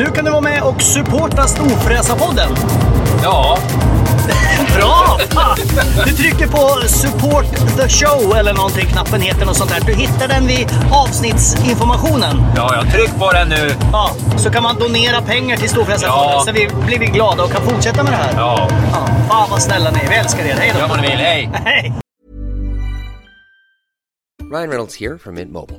Nu kan du vara med och supporta Storfräsarpodden. Ja, Bra! Fan! Du trycker på support the show eller någonting, knappen heter något sånt där. Du hittar den vid avsnittsinformationen. ja, jag tryck på den nu. Ja, så kan man donera pengar till Storfräsarfonden Ja. så vi blir vi glada och kan fortsätta med det här. Ja, Ja, fan vad snälla ni är. Vi älskar er. Hej då! gör vad ni vill. Hej! Hej! Ryan Reynolds here from Mint Mobile.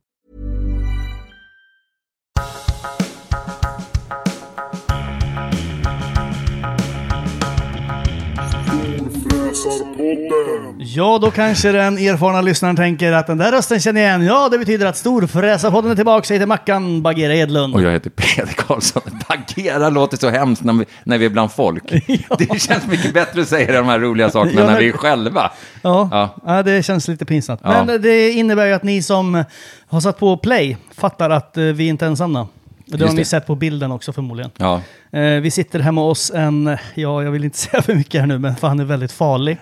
Ja, då kanske den erfarna lyssnaren tänker att den där rösten känner jag igen. Ja, det betyder att Storfräsarpodden är tillbaka. Jag heter Mackan Bagheera Edlund. Och jag heter Peder Karlsson. Bagheera låter så hemskt när vi, när vi är bland folk. Det känns mycket bättre att säga de här roliga sakerna Ja, när när- vi är själva. Ja, Ja. ja. det känns lite pinsamt. Ja. Men det innebär ju att ni som har satt på play fattar att eh, vi inte är ensamma. Det har ni sett på bilden också förmodligen. Ja. Eh, vi sitter hemma hos en, ja jag vill inte säga för mycket här nu, men för han är väldigt farlig.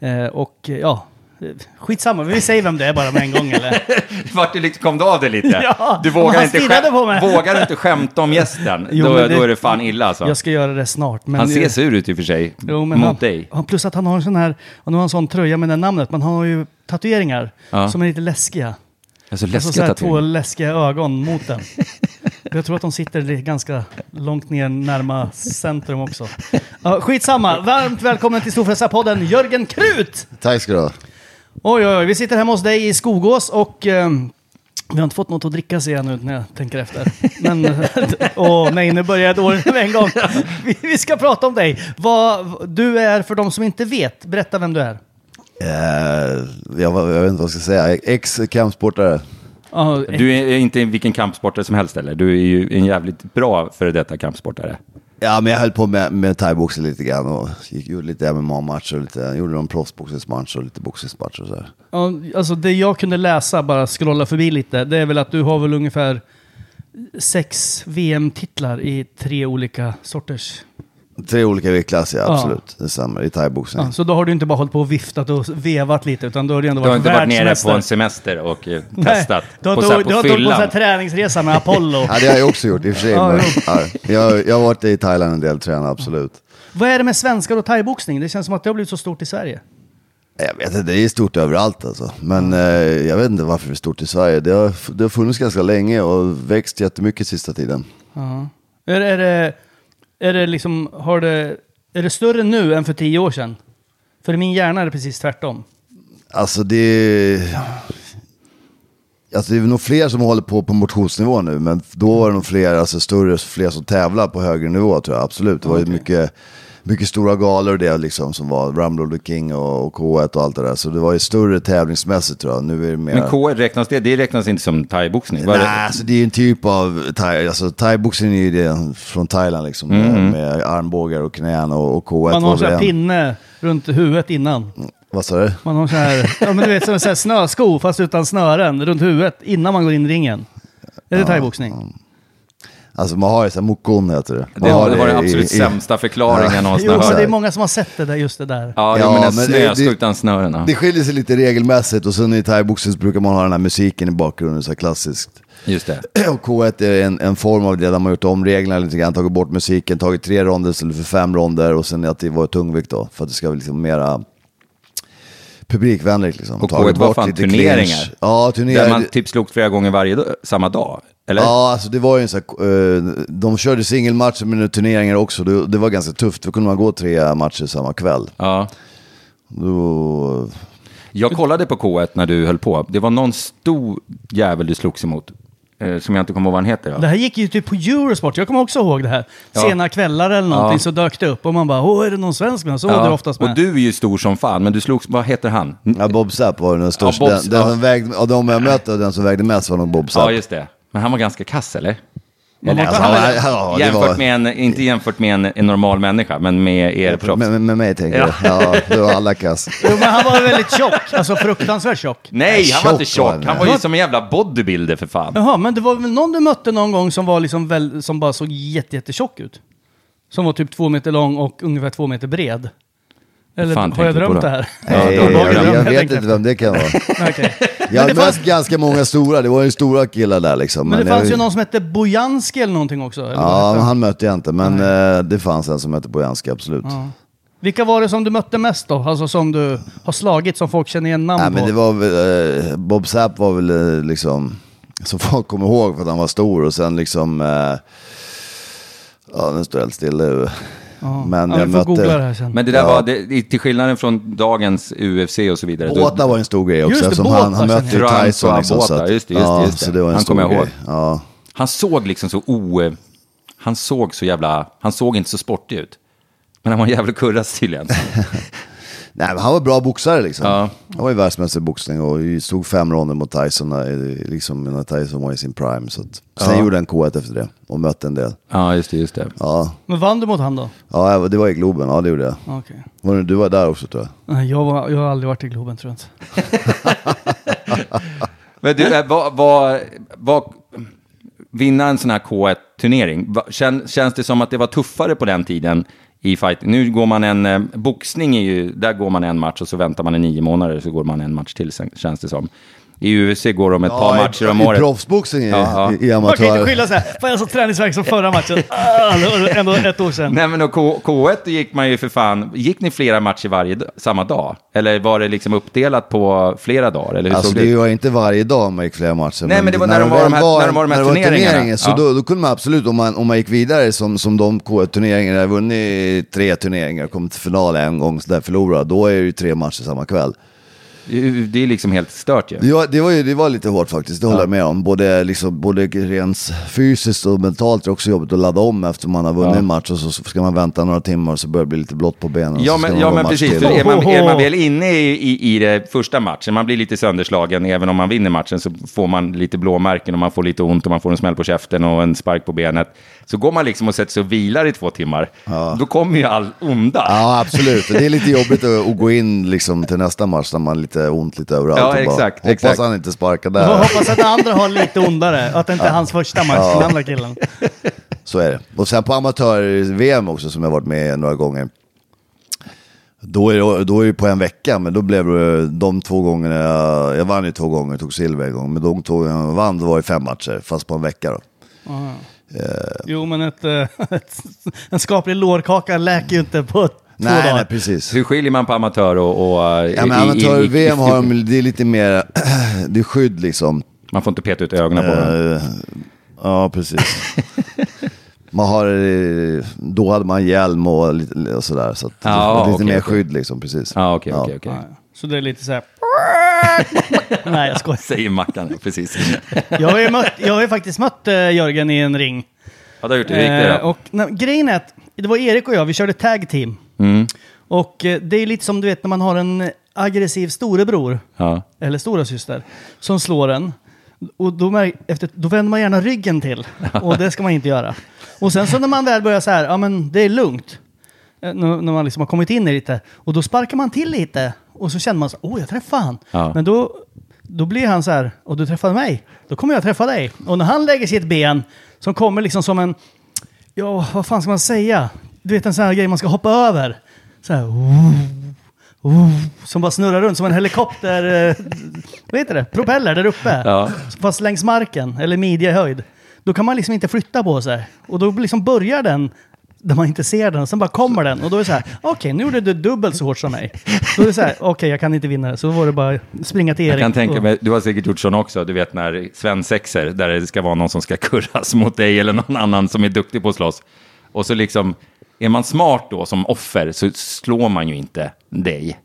Eh, och ja, eh, skitsamma, vi säger vem det är bara med en gång eller? Vart du liksom kom du av det lite? Ja, du och vågar han inte, mig. vågar inte skämta om gästen, Jo, då, det- då är det fan illa alltså. Jag ska göra det snart. Men Han ser sur ut i och för sig, Jo, mot han, dig. Plus att han har en sån här, han har en sån tröja med det namnet, men han har ju tatueringar Ja. som är lite läskiga. Alltså Alltså så läskiga här två läskiga ögon mot den. Jag tror att de sitter ganska långt ner närma centrum också. Ja, skitsamma, varmt välkommen till Storfräsarpodden Jörgen Krut! Tack ska du ha. Oj, oj, oj, vi sitter hemma hos dig i Skogås och ehm, vi har inte fått något att dricka ser jag nu när jag tänker efter. Men, åh nej, nu börjar dåligt med en gång. Vi, vi ska prata om dig. Vad, du är, för de som inte vet, berätta vem du är. Eh, jag, jag vet inte vad jag ska säga. Ex-kampsportare. Ja, Du är inte vilken kampsportare som helst eller? Du är ju en jävligt bra före detta kampsportare. Ja, men jag höll på med, med thaiboxning lite grann och gick, gjorde lite MMA-matcher och lite, gjorde någon proffsboxningsmatch och lite boxningsmatcher och sådär. Ja, alltså det jag kunde läsa, bara scrolla förbi lite, det är väl att du har väl ungefär sex VM-titlar i tre olika sorters. Tre olika viktklasser, ja, Ja. absolut. Det stämmer, i thaiboxning. Ja, så då har du inte bara hållit på och viftat och vevat lite, utan då har du ändå Du har varit inte varit nere på världsmästare. en semester och eh, Nej, testat Du har på, så här, du har på inte åkt på en här fyllan. träningsresa med Apollo. Ja, det har jag också gjort i och för sig. Ja, men, ja, jag, jag har varit i Thailand en del och tränat, absolut. Vad är det med svenskar och thaiboxning? Det känns som att det har blivit så stort i Sverige. Jag vet inte, det är stort överallt alltså. Men eh, jag vet inte varför det är stort i Sverige. Det har, det har funnits ganska länge och växt jättemycket sista tiden. Är, är, det, är det liksom, har det, är det större nu än för tio år sedan? För i min hjärna är det precis tvärtom. Alltså det... Alltså det är nog fler som håller på på motionsnivå nu, men då var det nog fler, alltså större, fler som tävlar på högre nivå tror jag, absolut. Det var ju mycket, mycket stora galor och det liksom som var Rumble of the King och, och K1 och allt det där. Så det var ju större tävlingsmässigt tror jag. Nu är det mer... Men K räknas det? Det räknas inte som thaiboxning? Nej, det? alltså det är en typ av thai, alltså thaiboxning är ju det från Thailand liksom. Mm. Med, med armbågar och knän och, och K1 Man har en sån här pinne runt huvudet innan. Vad sa du? Man har så här, ja men du vet som en sån här snösko fast utan snören runt huvudet innan man går in i ringen. Är det thaiboxning? Alltså man har ju så här mokon heter det. Man Det har var, det var den absolut i- sämsta förklaringen någonsin. Jo, har men det är många som har sett det där, just det där. Ja, Ja, men en men det- snösko det- utan snören. ja. Det skiljer sig lite regelmässigt och sen i thaiboxning så brukar man ha den här musiken i bakgrunden, så här klassiskt. Just det. Och K1 är en, en form av det där man har gjort om reglerna lite grann, tagit bort musiken, tagit tre ronder istället för fem ronder och sen att det var tungvikt då, för att det ska vara liksom mera publikvänligt liksom. Och Tagit K1 var fan turneringar. clinch. Ja, Där turneringar. man typ slogs flera gånger varje dag, samma dag. Eller? Ja, alltså det var ju en sån här, eh, de körde singelmatcher med turneringar också, det, det var ganska tufft, då kunde man gå tre matcher samma kväll. Ja. Då, Jag kollade på K1 när du höll på. Det var någon stor jävel du slogs emot. Eh, som jag inte kommer ihåg vad han heter. Det Ja. här gick ju typ på Eurosport, jag kommer också ihåg det här. Ja. Sena kvällar eller någonting Ja. så dök det upp och man bara, åh är det någon svensk med? Så var det oftast med. Och du är ju stor som fan, men du slogs, vad heter han? ja, Bob Sapp var den största, Ja, Bob- den, den ja. som vägde, av de jag mötte, den som vägde mest var nog Bob Sapp. Ja, just det. Men han var ganska kass, eller? Var Eller, han var- ja, jämfört var- med en, inte jämfört med en, en normal människa, men med er proffs. Med, med, med mig tänker jag. Ja, det var alla kass. Jo, men han var väldigt tjock, alltså fruktansvärt tjock. Nej, han var inte Tjock var tjock. han. Han var ju som en jävla bodybuilder för fan. Jaha, men det var väl någon du mötte någon gång som var liksom väl, som bara såg jätte, jättetjock ut? Som var typ två meter lång och ungefär två meter bred. Eller fan har jag drömt det här? Nej, det var jag, jag, jag vet inte vem det kan vara. Okej. Jag har det mött fanns- ganska många stora, det var ju stora killar där liksom. Men det jag- fanns ju någon som hette Bojanski eller någonting också. Eller Ja, men han? mötte jag inte, men eh, det fanns en som hette Bojanski, absolut. Vilka var det som du mötte mest då? Alltså som du har slagit som folk känner igen namn Nej, på? men det var väl, eh, Bob Sapp var väl eh, liksom, som folk kommer ihåg för att han var stor och sen liksom, eh, ja nu står jag helt still Men ja, jag googla det mötte, här sen. Men det där Ja. var, det, till skillnaden från dagens UFC och så vidare. Båta var en stor grej också, Just det, Båta han, han mötte ju. Tyson liksom. Så Båta, att, just det, just ja, just det. Så det var en Han kommer jag ihåg. Ja. Han såg liksom så o... Han såg så jävla... Han såg inte så sportig ut. Men han var en jävla kurras tydligen. Nej, men han var bra boxare liksom. Ja. Han var ju världsmästare i boxning och stod fem ronder mot Tyson när, liksom, när Tyson var i sin prime. Så att, sen gjorde han K1 efter det och mötte en del. Ja, just det, just det. Ja, Men vann du mot han då? ja det var i Globen, ja det gjorde jag. Var det, du var där också tror jag. Nej, Jag, var, jag har aldrig varit i Globen tror jag inte. Men du, eh, vad... vad, vad vinna en sån här K1-turnering, va- kän, känns det som att det var tuffare på den tiden i fight? Nu går man en... Eh, boxning är ju... Där går man en match och så väntar man i nio månader så går man en match till, sen, känns det som. I UFC går de ett par matcher om i, året. I proffsboxning i, Ja, ja. i, i Man kan inte skylla så här, fan jag så träningsvärk som förra matchen. Ah, ändå ett år sedan. Nej men och K- K1 då gick man ju för fan, gick ni flera matcher varje samma dag? Eller var det liksom uppdelat på flera dagar? Eller hur Alltså såg det det var inte varje dag man gick flera matcher. Nej, men det var när de var de här- när de var de här när turneringarna. turneringen, Så Ja. då, då kunde man absolut, om man, om man gick vidare som, som de K1-turneringarna, jag har vunnit tre turneringar, kommit till final en gång, så där förlorade, då är det ju tre matcher samma kväll. Det är liksom helt stört ju. Det var, det var, ju, det var lite hårt faktiskt, det håller jag med om. Både, liksom, både rent fysiskt och mentalt är det också jobbigt att ladda om efter man har vunnit Ja. en match och så ska man vänta några timmar och så börjar det bli lite blått på benen. Ja men, man ja, men precis, till. för är man, är man väl inne i, i, i det första matchen, man blir lite sönderslagen, även om man vinner matchen så får man lite blåmärken och man får lite ont och man får en smäll på käften och en spark på benet. Så går man liksom och sätter sig och vilar i två timmar, då kommer ju all onda. Ja, absolut. Det är lite jobbigt att, gå in liksom, till nästa match när man har lite ont lite överallt. Ja, och bara, exakt, Hoppas exakt. han inte sparkar Jag där. hoppas att den andra har lite ondare, att det inte är hans första match, den andra killen. Så är det. Och sen på amatör-VM också som jag varit med några gånger. Då är, det, då är det på en vecka, men då blev det de två gångerna, jag, jag vann ju två gånger, tog silver en gång, men de två gångerna jag vann, då var det fem matcher, fast på en vecka då. Jo, men ett, eh, ett, en skaplig lårkaka läker ju inte på två Nej, dagar. nej, precis. Hur skiljer man på amatör och... och eh, Ja, men i- i- i- amatör-VM har de, det är lite mer, det är skydd liksom. Man får inte peta ut ögonen på dem. Eh, ja, precis. Man har, eh, då hade man hjälm och, lite, och sådär, så att Ja, lite okej, mer okej. skydd liksom, precis. Ja, okej, okej, okej. Så det är lite så här... nej, jag skojar. Säger Mackan, precis. Jag har ju, mött, jag har ju faktiskt mött eh, Jörgen i en ring. Ja, det har gjort det. Hur gick det Eh, då? och nej, grejen är att det var Erik och jag, vi körde tag team. Mm. Och eh, det är lite som du vet när man har en aggressiv storebror, Ja. eller stora syster som slår en. Och då, mär- efter, då vänder man gärna ryggen till. Och det ska man inte göra. Och sen så när man väl börjar så här, ja men det är lugnt. eh, När, när man liksom har kommit in i lite. Och då sparkar man till lite. Och så känner man så åh jag träffade han. Ja. Men då, då blir han så här, och du träffade mig, då kommer jag träffa dig. Och när han lägger sitt ben, som kommer liksom som en, ja vad fan ska man säga? Du vet en sån här grej man ska hoppa över. Så här, oh, som bara snurrar runt som en helikopter, eh, vad heter det, propeller där uppe. Ja. Fast längs marken, eller midjehöjd. Då kan man liksom inte flytta på sig. Och då liksom börjar den där man inte ser den, och sen bara kommer den. Och då är det så här, okej, nu gjorde du dubbelt så hårt som mig. Då är det så här, okej, jag kan inte vinna det. Så var det bara springa till Erik. Jag kan tänka mig, du har säkert gjort sån också, du vet när svensexer, där det ska vara någon som ska kurras mot dig eller någon annan som är duktig på att slåss. Och så liksom, är man smart då som offer så slår man ju inte dig.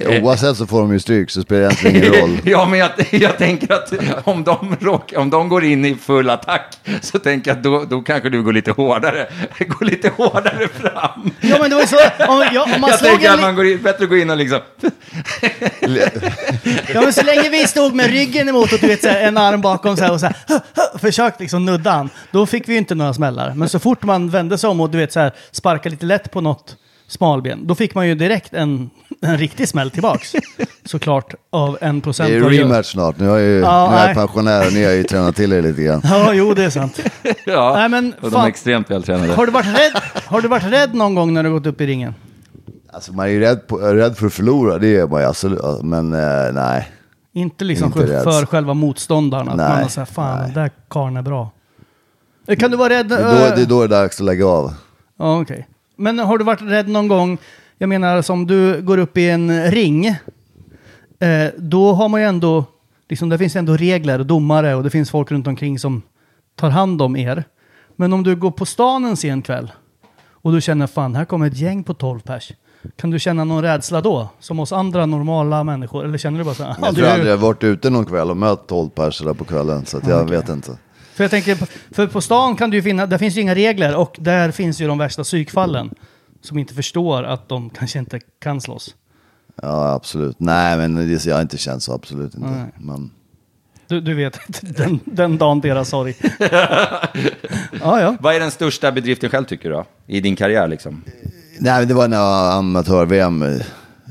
Oavsett så får de ju stryk så spelar det egentligen ingen roll. Ja, men jag, jag tänker att om de, råk, om de går in i full attack så tänker jag att då, då kanske du går lite hårdare, går lite hårdare fram. Ja, men det var ju så, om, ja, om man jag slog tänker en, att man går in, bättre att gå in och liksom... Ja, men så länge vi stod med ryggen emot och du vet, så här, en arm bakom så här, och så här, försökt liksom nudda han, då fick vi ju inte några smällar. Men så fort man vände sig om och du vet, så här, sparka lite lätt på något smalben, då fick man ju direkt en, en riktig smäll tillbaks. Såklart, av en procent. Det är rematch snart. Nu, har jag ju, Ja, nu är jag nej. pensionär och ni har ju tränat till er lite grann. Ja, jo, det är sant. Ja, Nej, men och de fan. är extremt vältränade. Har du, varit rädd, har du varit rädd någon gång när du gått upp i ringen? Alltså man är ju rädd, på, rädd för att förlora, det är man ju absolut. Men eh, nej. Inte liksom Inte för, rädd. för själva motståndaren, att Nej, man har såhär, fan nej. den där karln är bra. Eh, Kan du vara rädd? Det är, då, eh, det är då det är dags att lägga av. Ja, okej. Men har du varit rädd någon gång, jag menar som du går upp i en ring, eh, då har man ju ändå, liksom, där finns ändå regler och domare och det finns folk runt omkring som tar hand om er. Men om du går på stan en sen kväll och du känner fan, här kommer ett gäng på 12 pers. Kan du känna någon rädsla då? Som oss andra normala människor? Eller känner du bara så här? "Ja, Jag tror aldrig jag har varit ute någon kväll och mött 12 personer där på kvällen. Så att jag Okej. vet inte. För jag tänker, för på stan kan du ju finna, där finns ju inga regler och där finns ju de värsta psykfallen. Som inte förstår att de kanske inte kan slåss. Ja, absolut. Nej, men det, jag har inte känt så, absolut inte. Nej. Men, Du, du vet, den, den dagen deras sorg. ja, ja. Vad är den största bedriften själv tycker du då? I din karriär liksom? nej, men det var när jag amatör-VM eh,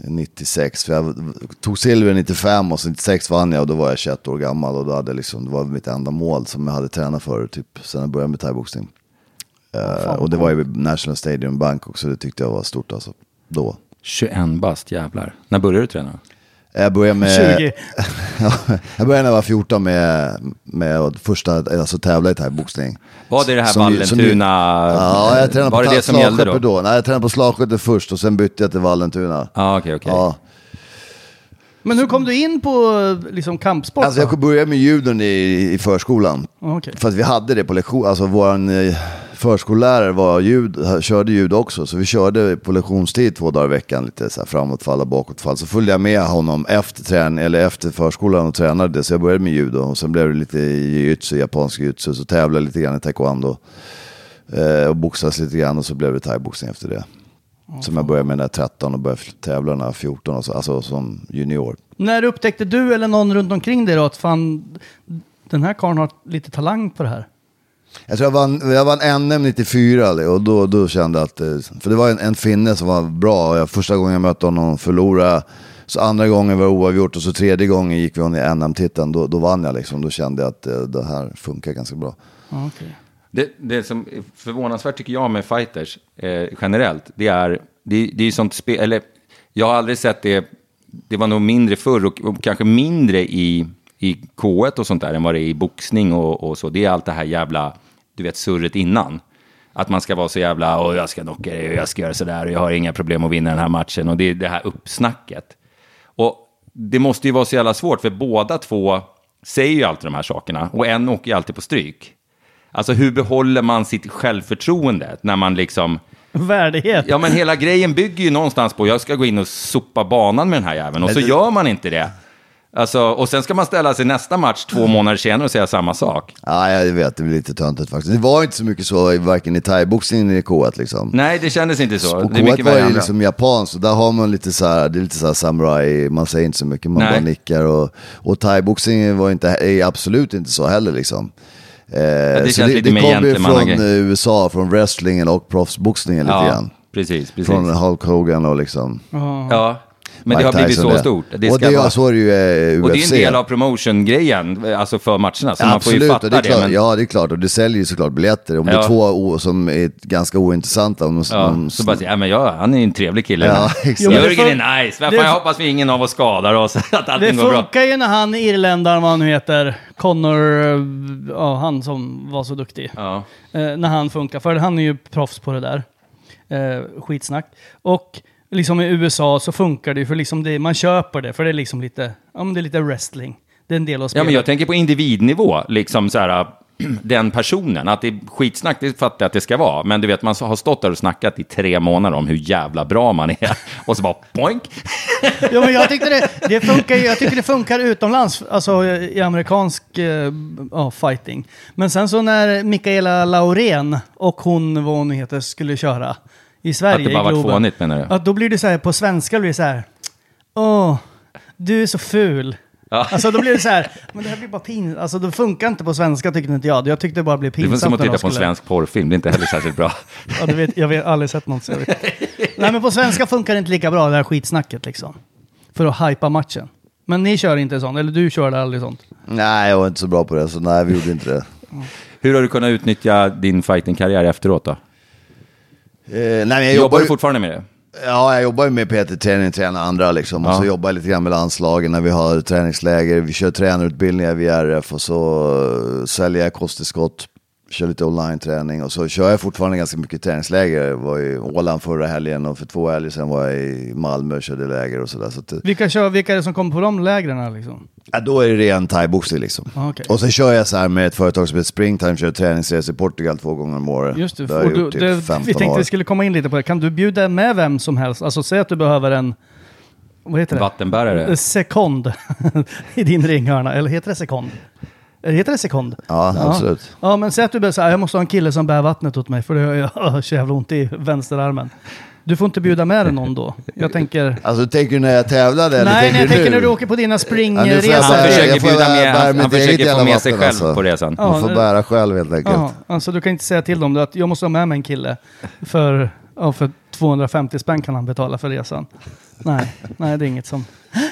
96. För jag tog silver 95 och så 96 vann jag och då var jag 21 år gammal. Och då hade jag liksom, det var mitt enda mål som jag hade tränat för typ sen jag började med thaiboxning. Eh, och det var ju National Stadium Bangkok så det tyckte jag var stort alltså. Då. 21 bast, jävlar. När började du träna? Jag började med... 20. Ja, jag började när jag var 14 med, med första, alltså tävla i thaiboxning. Var det det här Vallentuna? Ja, jag tränade Var på det det som gällde då? då? Nej, jag tränade på slagskeppet först och sen bytte jag till Vallentuna. Ja, okej, okej. Ja. Men hur kom du in på liksom, kampsport? Alltså jag började med judon i, i förskolan. Ja, okej. För att vi hade det på lektion, alltså våran eh, förskollärare var ljud, körde ljud också. Så vi körde på lektionstid två dagar i veckan, lite så här framåtfall och bakåtfall. Så följde jag med honom efter, träning, eller efter förskolan och tränade det. Så jag började med judo och sen blev det lite jujutsu, japansk jujutsu. Så tävlade jag lite grann i taekwondo. Eh, och boxades lite grann och så blev det thaiboxning efter det. Som jag började med när jag var 13 och började tävla när jag var 14, och så, alltså som junior. När upptäckte du eller någon runt omkring dig då att fan, den här karln har lite talang på det här? Jag tror jag vann, jag vann NM 94 och då, då kände jag att, eh, för det var en, en finne som var bra och jag, första gången jag mötte honom förlorade så andra gången var det oavgjort och så tredje gången gick vi i NM-titeln, då, då vann jag liksom. Då kände jag att eh, det här funkar ganska bra. Okej. Det, det som är förvånansvärt tycker jag med fighters eh, generellt, det är, det, det är ju sånt spel, eller jag har aldrig sett det, det var nog mindre förr och, och kanske mindre i, i K1 och sånt där än vad det är i boxning och, och så. Det är allt det här jävla, du vet, surret innan. Att man ska vara så jävla, och jag ska knocka dig och jag ska göra sådär och jag har inga problem att vinna den här matchen. Och det är det här uppsnacket. Och det måste ju vara så jävla svårt, för båda två säger ju alltid de här sakerna. Och en åker ju alltid på stryk. Alltså hur behåller man sitt självförtroende när man liksom... Värdighet. Ja men hela grejen bygger ju någonstans på, jag ska gå in och sopa banan med den här jäveln. Och så gör man inte det. Alltså, och sen ska man ställa sig nästa match två månader senare och säga samma sak. Ja, jag vet, det blir lite töntigt faktiskt. Det var inte så mycket så, i- varken i thaiboxningen eller i K1 liksom. Nej, det kändes inte så. Och Det är mycket K1 värre var ju liksom japanskt, så där har man lite så här, det är lite så här samurai, man säger inte så mycket, man Nej. bara nickar. Och, och thaiboxningen var inte, är absolut inte så heller liksom. Eh, det så känns lite mer kom ju från eh, USA, från wrestlingen och proffsboxningen lite Ja, grann. precis, precis. Från Hulk Hogan och liksom. Ja, Men det Mike har blivit Tyson så stort. Det och det, vara- så är det ju eh, UFC. Och det är en del av promotion-grejen, alltså för matcherna. Så man får ju Absolut, fatta det det. klart, men... ja det är klart. Och det säljer ju såklart biljetter. Om det Ja. är två o- som är ganska ointressanta. Om, Ja, om, så bara säga, ja men ja, han är ju en trevlig kille. Ja, exakt. Det Jörgen är nice. Vad det- fan, jag hoppas vi ingen av oss skadar oss, att Det allting går bra. funkar ju när han irländaren, vad han nu heter, Connor, ja han som var så duktig. Ja. Eh, när han funkar, för han är ju proffs på det där. Eh, skitsnack. Och liksom i USA så funkar det ju för liksom det, man köper det, för det är liksom lite, ja men det är lite wrestling. Det är en del av Ja, spelet. men jag tänker på individnivå, liksom så här, den personen. Att det är skitsnack, det fattar jag att det ska vara. Men du vet, man har stått där och snackat i tre månader om hur jävla bra man är. Och så bara poink. Ja, men jag, tyckte det, det funkar, jag tycker det funkar utomlands, alltså i amerikansk eh, ja, fighting. Men sen så när Mikaela Laurén och hon, vad hon heter, skulle köra i Sverige, Att det bara i varit Globen. fånigt, menar du? Ja, då blir det så här, på svenska blir det så här, åh, du är så ful. Ja. Alltså då blir det så här, men det här blir bara pinsamt. Alltså det funkar inte på svenska tyckte inte jag. Jag tyckte det bara blev Det är pinsamt. som att när titta de på en skulle- svensk porrfilm, det är inte heller särskilt bra. Ja, du vet, jag har aldrig sett något så jag vet. Nej men på svenska funkar det inte lika bra det här skitsnacket liksom. För att hypa matchen. Men ni kör inte sånt, eller du körde aldrig sånt? Nej, jag var inte så bra på det, så nej, vi gjorde inte det. Hur har du kunnat utnyttja din fightingkarriär efteråt då? Eh, nej, men jag Jobbar du ju, fortfarande med det? ja, jag jobbar ju med PT-träning, tränar andra liksom. Och Ja. så jobbar jag lite grann med landslagen när vi har träningsläger. Vi kör tränarutbildningar via RF och så eh, säljer jag kosttillskott. Kör lite online-träning och så kör jag fortfarande ganska mycket träningsläger. Jag var i Åland förra helgen och för två helger sedan var jag i Malmö och körde läger och sådär. Så att, det- Vilka, kör, vilka är det som kommer på de lägren liksom? ja, då är det ren thaiboxning liksom. Ah, okej. Och sen kör jag så här med ett företag som heter Springtime, kör träningsresor i Portugal två gånger om året. Just det, det du, det 15 vi tänkte år. vi skulle komma in lite på det. Kan du bjuda med vem som helst? Alltså säg att du behöver en, vad heter det? Vattenbärare? En sekond i din ringhörna, eller heter det sekond? Heter det sekond? Ja, absolut. Ja, men säg att du behöver säga, jag måste ha en kille som bär vattnet åt mig, för det har jag så jävla ont i vänsterarmen. Du får inte bjuda med dig någon då. Jag tänker... Alltså tänker du när jag tävlade eller Nej, tänker nej, jag tänker nu? när du åker på dina Ja, springresor. får jag Han försöker jag får bjuda bära- med, han, han försöker få med sig själv alltså. på resan. Ja, Man får bära själv helt enkelt. Ja, alltså du kan inte säga till dem att jag måste ha med mig en kille för, ja, för 250 spänn kan han betala för resan. Nej, nej det är inget som...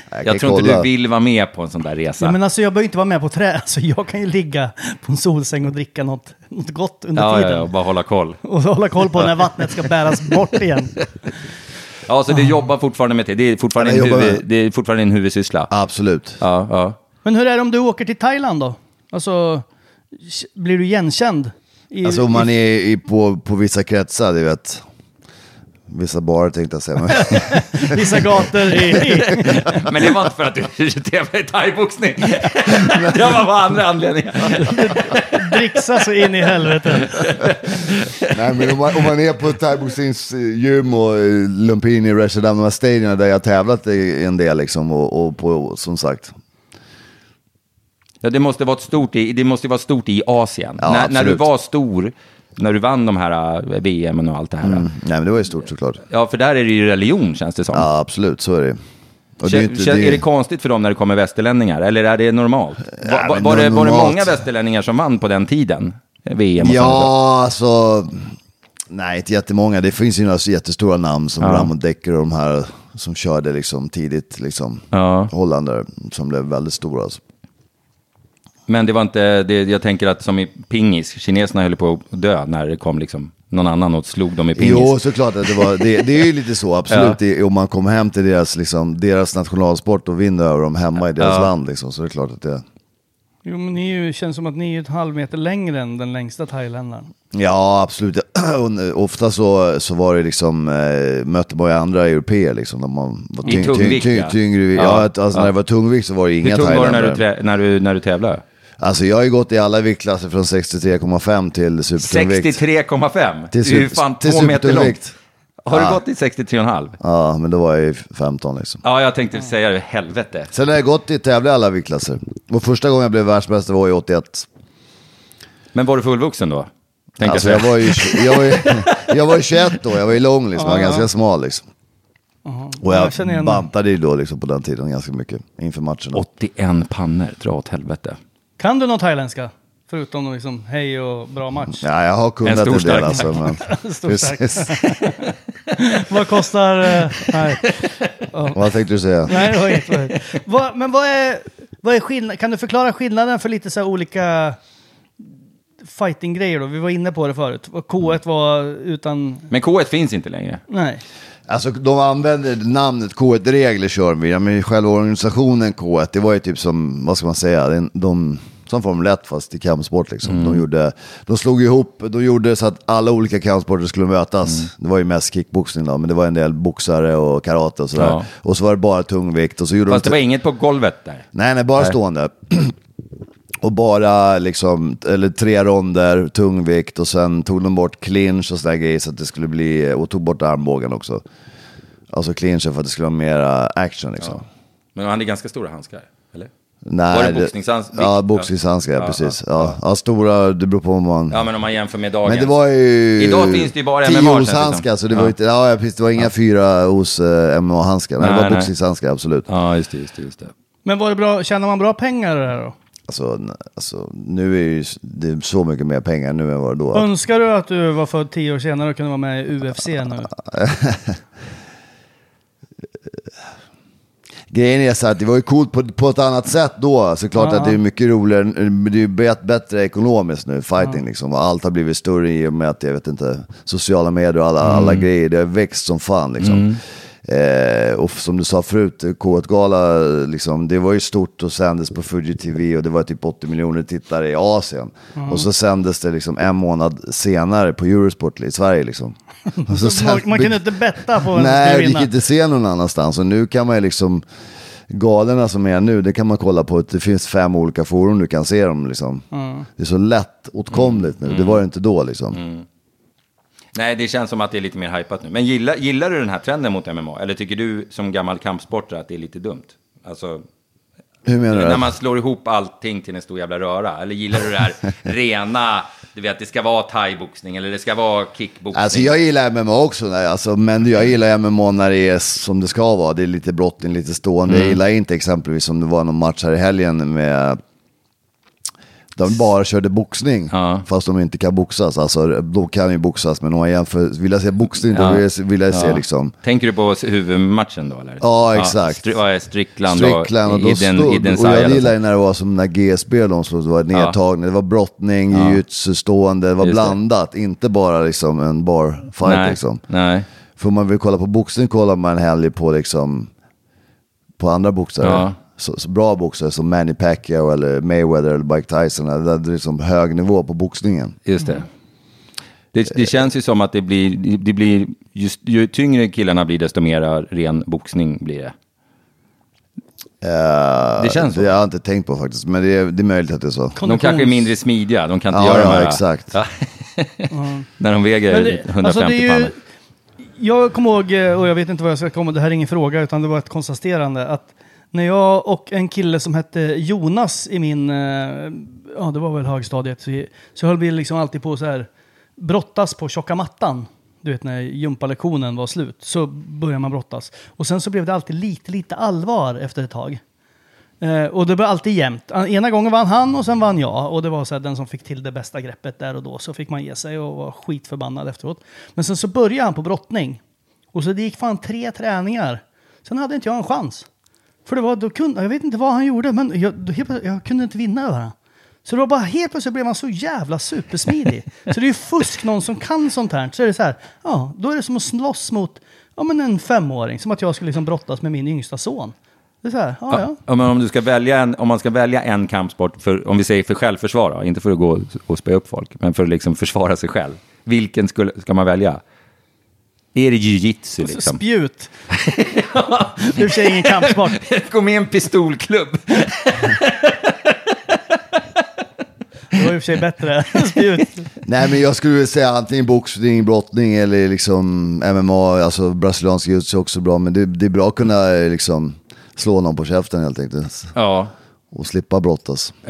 Jag, Jag tror inte kolla. du vill vara med på en sån där resa. Ja, men alltså jag behöver inte vara med på trä. Alltså jag kan ju ligga på en solsäng och dricka något, något gott under ja, tiden. ja, ja, bara hålla koll. Och hålla koll på när vattnet ska bäras bort igen. Ja, så du jobbar fortfarande med det. Det är fortfarande, en, huvud, det är fortfarande en huvudsyssla. Absolut. Ja, ja. Men hur är det om du åker till Thailand då? Alltså, blir du igenkänd? I, Alltså om man är i, på, på vissa kretsar, du vet. Vissa barer tänkte jag säga. Vissa gator i... Men det var inte för att du tävlade i thaiboxning. det var bara andra anledningar. dricksa så in i helvete. nej, men om, man, om man är på thaiboxningsgym och eh, Lumpini, Rashadam, de här stadierna där jag har tävlat i en del liksom. Och, och på, som sagt. Ja, det måste vara stort i, det måste vara stort i Asien. Ja, när, när du var stor, när du vann de här äh, VM och allt det här. Mm. Nej men det var ju stort såklart. Ja, för där är det ju religion känns det som. Ja absolut, så är det. Och Kän- är inte- det- Är det konstigt för dem när det kommer västerlänningar? Eller är det normalt? Va, va, men var, det, var det många västerlänningar som vann på den tiden? VM och? Ja, alltså. Nej, inte jättemånga. Det finns ju några jättestora namn som Ja. Ramon Decker och de här som körde liksom tidigt, liksom. Ja. Holländare som blev väldigt stora. Alltså. Men det var inte, det, jag tänker att som i pingis, kineserna höll på att dö när det kom liksom någon annan och slog dem i pingis. Jo, såklart att det var, det, det är ju lite så, absolut. Det, om man kommer hem till deras, liksom, deras nationalsport och vinner över dem hemma i deras Ja. land, liksom, så är det klart att det... Jo, men ni är ju, känns som att ni är ett halv meter längre än den längsta thailändaren. Ja, absolut. Och Ofta så, så var det liksom, eh, mötte man ju andra europeer liksom. När man var I tungvikt, ja. tyngre. Ja, Ja, alltså ja. när det var tungvikt så var det inga Hur tung var du när thailändare. du, när du, när du tävlade? Alltså jag har ju gått i alla viktklasser från 63,5 till supertungvikt. 63,5? Till Du är ju super- fan till två meter lång. supertungvikt. Har du Ja. gått i 63,5? Ja, men då var jag i 15 liksom. Ja, jag tänkte säga det, helvete. Sen har jag gått i tävla i alla viktklasser. Och första gången jag blev världsmästare var i 81. Men var du fullvuxen då? Tänkte Alltså jag jag var ju, jag var ju, jag var ju 21 då, jag var ju lång liksom, jag var ganska smal liksom. Och Ja, jag, jag det. bantade ju då liksom på den tiden ganska mycket inför matcherna. 81 pannor, dra åt helvete. Kan du någon thailändska? Förutom liksom hej och bra match. Ja, jag har kunnat En en, stor del stark. alltså. Men, Stor precis. vad kostar... eh, nej. Vad tänkte du säga? nej, det var inget. Vad- men vad är, vad är skillnaden? Kan du förklara skillnaden för lite så här olika fighting-grejer då? Vi var inne på det förut. Vad K1 var utan... Men K1 finns inte längre. Nej. Alltså de använder namnet K1-regler kör vi, ja, men själva organisationen K1, det var ju typ som, vad ska man säga, de, de, som Formel 1 fast i kampsport liksom. De, gjorde, de slog ihop, de gjorde så att alla olika kampsporter skulle mötas. Det var ju mest kickboxning då, men det var en del boxare och karate och sådär. Ja. Och så var det bara tungvikt och så gjorde Fast det de... var inget på golvet där. Nej, nej, bara stående. Och bara liksom, eller tre ronder, tungvikt och sen tog de bort clinch och sådär grejer så att det skulle bli, och tog bort armbågen också. Alltså clinchen för att det skulle vara mera action liksom. Men han hade ganska stora handskar? Nej, Var det boxningshands- Ja, boxningshandskar, ja, precis. ja, Ja, ja. stora, det beror på om man... Ja, men om man jämför med dagens. men det var ju... Idag finns det ju bara MMA, känns os det handskar, som. så det Ja. var inte, ja, precis, det var inga fyra os uh, MMA-handskar. Nej, det var boxningshandskar, absolut. Ja, just det, just det, just det. Men var det bra, tjänar man bra pengar i det här då? Alltså, alltså, nu är ju det är så mycket mer pengar nu än vad det då. Önskar du att du var född tio år senare och kunde vara med i UFC nu? Grejen är så att det var ju coolt på, på ett annat sätt då. Såklart att det är mycket roligare, det är ju bet- bättre ekonomiskt nu, fighting liksom. Och Allt har blivit större i och med att, jag vet inte, sociala medier och alla, alla grejer, det har växt som fan liksom. Eh, och som du sa förut, K1-gala, liksom, det var ju stort och sändes på Fuji TV och det var typ 80 miljoner tittare i Asien. Och så sändes det liksom en månad senare på Eurosport i Sverige liksom. Och så Man, man kunde inte betta på vem Nej, det gick inte se någon annanstans. Och nu kan man ju liksom, galorna som är nu, det kan man kolla på. Det finns fem olika forum du kan se dem liksom. Det är så lätt åtkomligt nu, det var det inte då liksom. Nej, det känns som att det är lite mer hypat nu. Men gillar, gillar du den här trenden mot MMA? Eller tycker du som gammal kampsportare att det är lite dumt? Alltså, Hur menar du? när man slår ihop allting till en stor jävla röra? Eller gillar du det här rena, du vet, det ska vara thaiboxning eller det ska vara kickboxning? Alltså jag gillar MMA också, nej, alltså, men jag gillar MMA när det är som det ska vara. Det är lite brottning, lite stående. Mm. Jag gillar inte exempelvis om det var någon match här i helgen med de bara körde boxning, Ja. fast de inte kan boxas. Alltså, de kan ju boxas, men om man jämför, vill jag se boxning då Ja. vill jag, vill jag se Ja. liksom Tänker du på huvudmatchen då eller? Ja, exakt. Är Strickland, Strickland och, och då Iden, stod, Iden och jag gillar ju när det var som när GSB de slog, det var nedtagning, det var brottning, Ja. jujutsu, stående, det var Just det. blandat, inte bara liksom en bar fight Nej, liksom. nej. För om man vill kolla på boxning kollar man hellre på liksom på andra boxare. Ja. Så, så bra boxare som Manny Pacquiao eller Mayweather eller Mike Tyson. Det är liksom hög nivå på boxningen. Just det. Det, det känns ju som att det blir, det blir just, ju tyngre killarna blir, desto mer ren boxning blir det. Eh, Det känns så. Det har jag inte tänkt på faktiskt, men det är, det är möjligt att det är så. De kanske är mindre smidiga, de kan inte Ja, göra de ja, här... exakt. Ja. När de väger det- 150 alltså det är ju- pannor. Jag kommer ihåg, eh, och jag vet inte vad jag ska komma, det här är ingen fråga utan det var ett konstaterande att när jag och en kille som hette Jonas i min, eh, ja det var väl högstadiet, så, så höll vi liksom alltid på så här brottas på tjocka mattan. Du vet när gympalektionen var slut så började man brottas. Och sen så blev det alltid lite, lite allvar efter ett tag. Eh, och det var alltid jämnt. Ena gången vann han och sen vann jag. Och det var så här, den som fick till det bästa greppet där och då. Så fick man ge sig och var skitförbannad efteråt. Men sen så började han på brottning. Och så det gick fan tre träningar. Sen hade inte jag en chans. För det var, då kunde, jag vet inte vad han gjorde, men jag, då, helt jag kunde inte vinna över honom. Så det var bara helt plötsligt blev man så jävla supersmidig. så det är ju fusk någon som kan sånt här. Så är det så här, ja, då är det som att slåss mot ja, men en femåring. Som att jag skulle liksom brottas med min yngsta son. Det är så här, ja, ja. Ja, men om, du ska välja en, om man ska välja en kampsport, för, om vi säger för självförsvar, inte för att gå och spöa upp folk, men för att liksom försvara sig själv. Vilken skulle, ska man välja? Är det jujitsu liksom? Spjut. det är ingen kampsport. Gå med i en pistolklubb. Det var i och för sig bättre. Spjut. Nej men jag skulle vilja säga antingen boxning, brottning eller liksom MMA, alltså brasiliansk jiu är också bra. Men det, det är bra att kunna eh, liksom slå någon på käften helt enkelt. Ja. Och slippa brottas.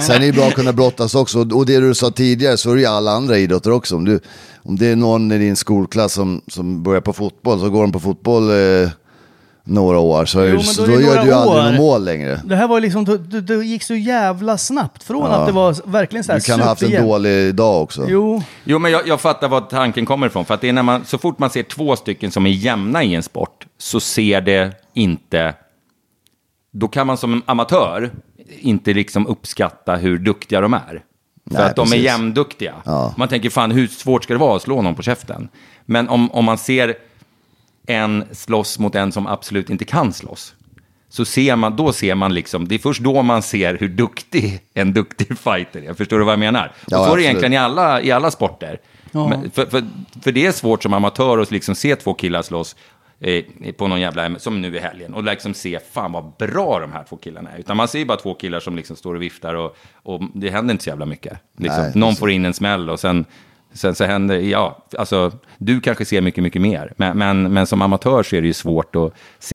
Sen är det bra att kunna brottas också. Och det du sa tidigare så är det ju alla andra idrotter också. Om, du, om det är någon i din skolklass som, som börjar på fotboll så går de på fotboll eh, några år. Så, Jo, då då, är det gör du ju aldrig något mål längre. Det här var liksom, det, det, gick så jävla snabbt. Från Ja. att det var verkligen så här Du kan ha haft en dålig dag också. Jo, Jo, men jag, jag fattar var tanken kommer ifrån. För att det är när man, så fort man ser två stycken som är jämna i en sport, så ser det inte... Då kan man som amatör inte liksom uppskatta hur duktiga de är. För Nej, att de är precis. jämnduktiga. Ja. Man tänker, fan hur svårt ska det vara att slå någon på käften? Men om, om man ser en slåss mot en som absolut inte kan slåss, så ser man, då ser man liksom, det är först då man ser hur duktig en duktig fighter är. Förstår du vad jag menar? Och Ja, så är det egentligen i alla, i alla sporter. Ja. Men, för, för, för det är svårt som amatör att liksom se två killar slåss på någon jävla, som nu i helgen, och liksom se, fan vad bra de här två killarna är. Utan man ser ju bara två killar som liksom står och viftar och, och det händer inte så jävla mycket. Liksom. Nej, någon får in en smäll och sen, sen så händer, ja, alltså du kanske ser mycket, mycket mer. Men, men, men som amatör så är det ju svårt att se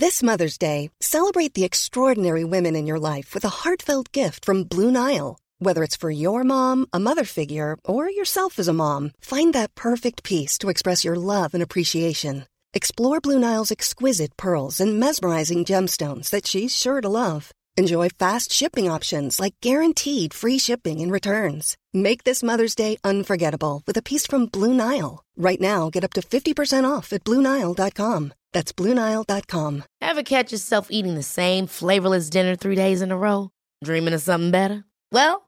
This Mother's Day, celebrate the extraordinary women in your life with a heartfelt gift from Blue Nile. Whether it's for your mom, a mother figure, or yourself as a mom, find that perfect piece to express your love and appreciation. Explore Blue Nile's exquisite pearls and mesmerizing gemstones that she's sure to love. Enjoy fast shipping options like guaranteed free shipping and returns. Make this Mother's Day unforgettable with a piece from Blue Nile. Right now, get up to 50% off at BlueNile.com. That's BlueNile.com. Ever catch yourself eating the same flavorless dinner three days in a row? Dreaming of something better? Well,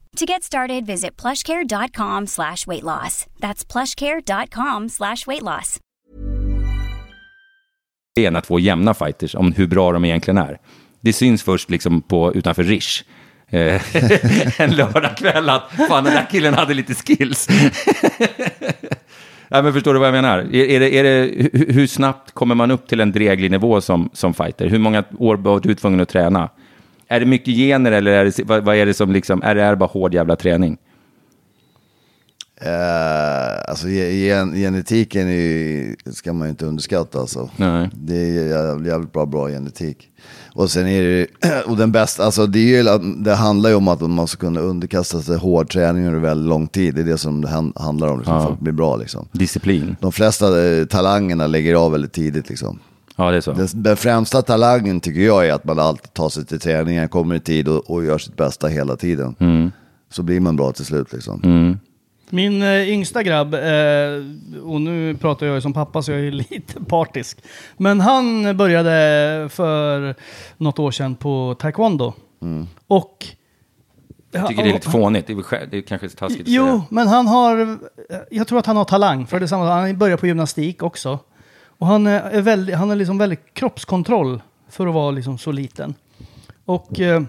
To get started, visit plushcare.com slash weight loss. That's plushcare.com slash weight loss. det två jämna fighters om hur bra de egentligen är. Det syns först liksom på, utanför Rish. Eh, en lördagkväll att fan den där killen hade lite skills. Nej, men förstår du vad jag menar? Är, är det, är det, hur, hur snabbt kommer man upp till en dräglig nivå som, som fighter? Hur många år var du tvungen att träna? Är det mycket gener eller är det, vad, vad är det som liksom, är det bara hård jävla träning? Eh, alltså ge- gen, genetiken är, ju- ska man ju inte underskatta alltså. Nej. Det är jävligt, jävligt bra, bra genetik. Och sen är det ju- och den bästa, alltså det, är ju, det handlar ju om att man ska kunna underkasta sig hård träning under väldigt lång tid. Det är det som det han- handlar om, liksom, Ja. för att bli bra liksom. Disciplin? De flesta eh, talangerna lägger av väldigt tidigt liksom. Ja, det är så. Den, den främsta talangen tycker jag är att man alltid tar sig till träningen, kommer i tid och, och gör sitt bästa hela tiden. Mm. Så blir man bra till slut liksom. Min eh, yngsta grabb, eh, och nu pratar jag ju som pappa så jag är lite partisk. Men han började för något år sedan på taekwondo. Och... Jag tycker det är lite fånigt. Det är, väl det är kanske taskigt att Jo, säga. men han har... Jag tror att han har talang för det samma. Han börjar på gymnastik också. Och han är, väldigt, han har liksom väldigt kroppskontroll för att vara liksom så liten. Och... Eh,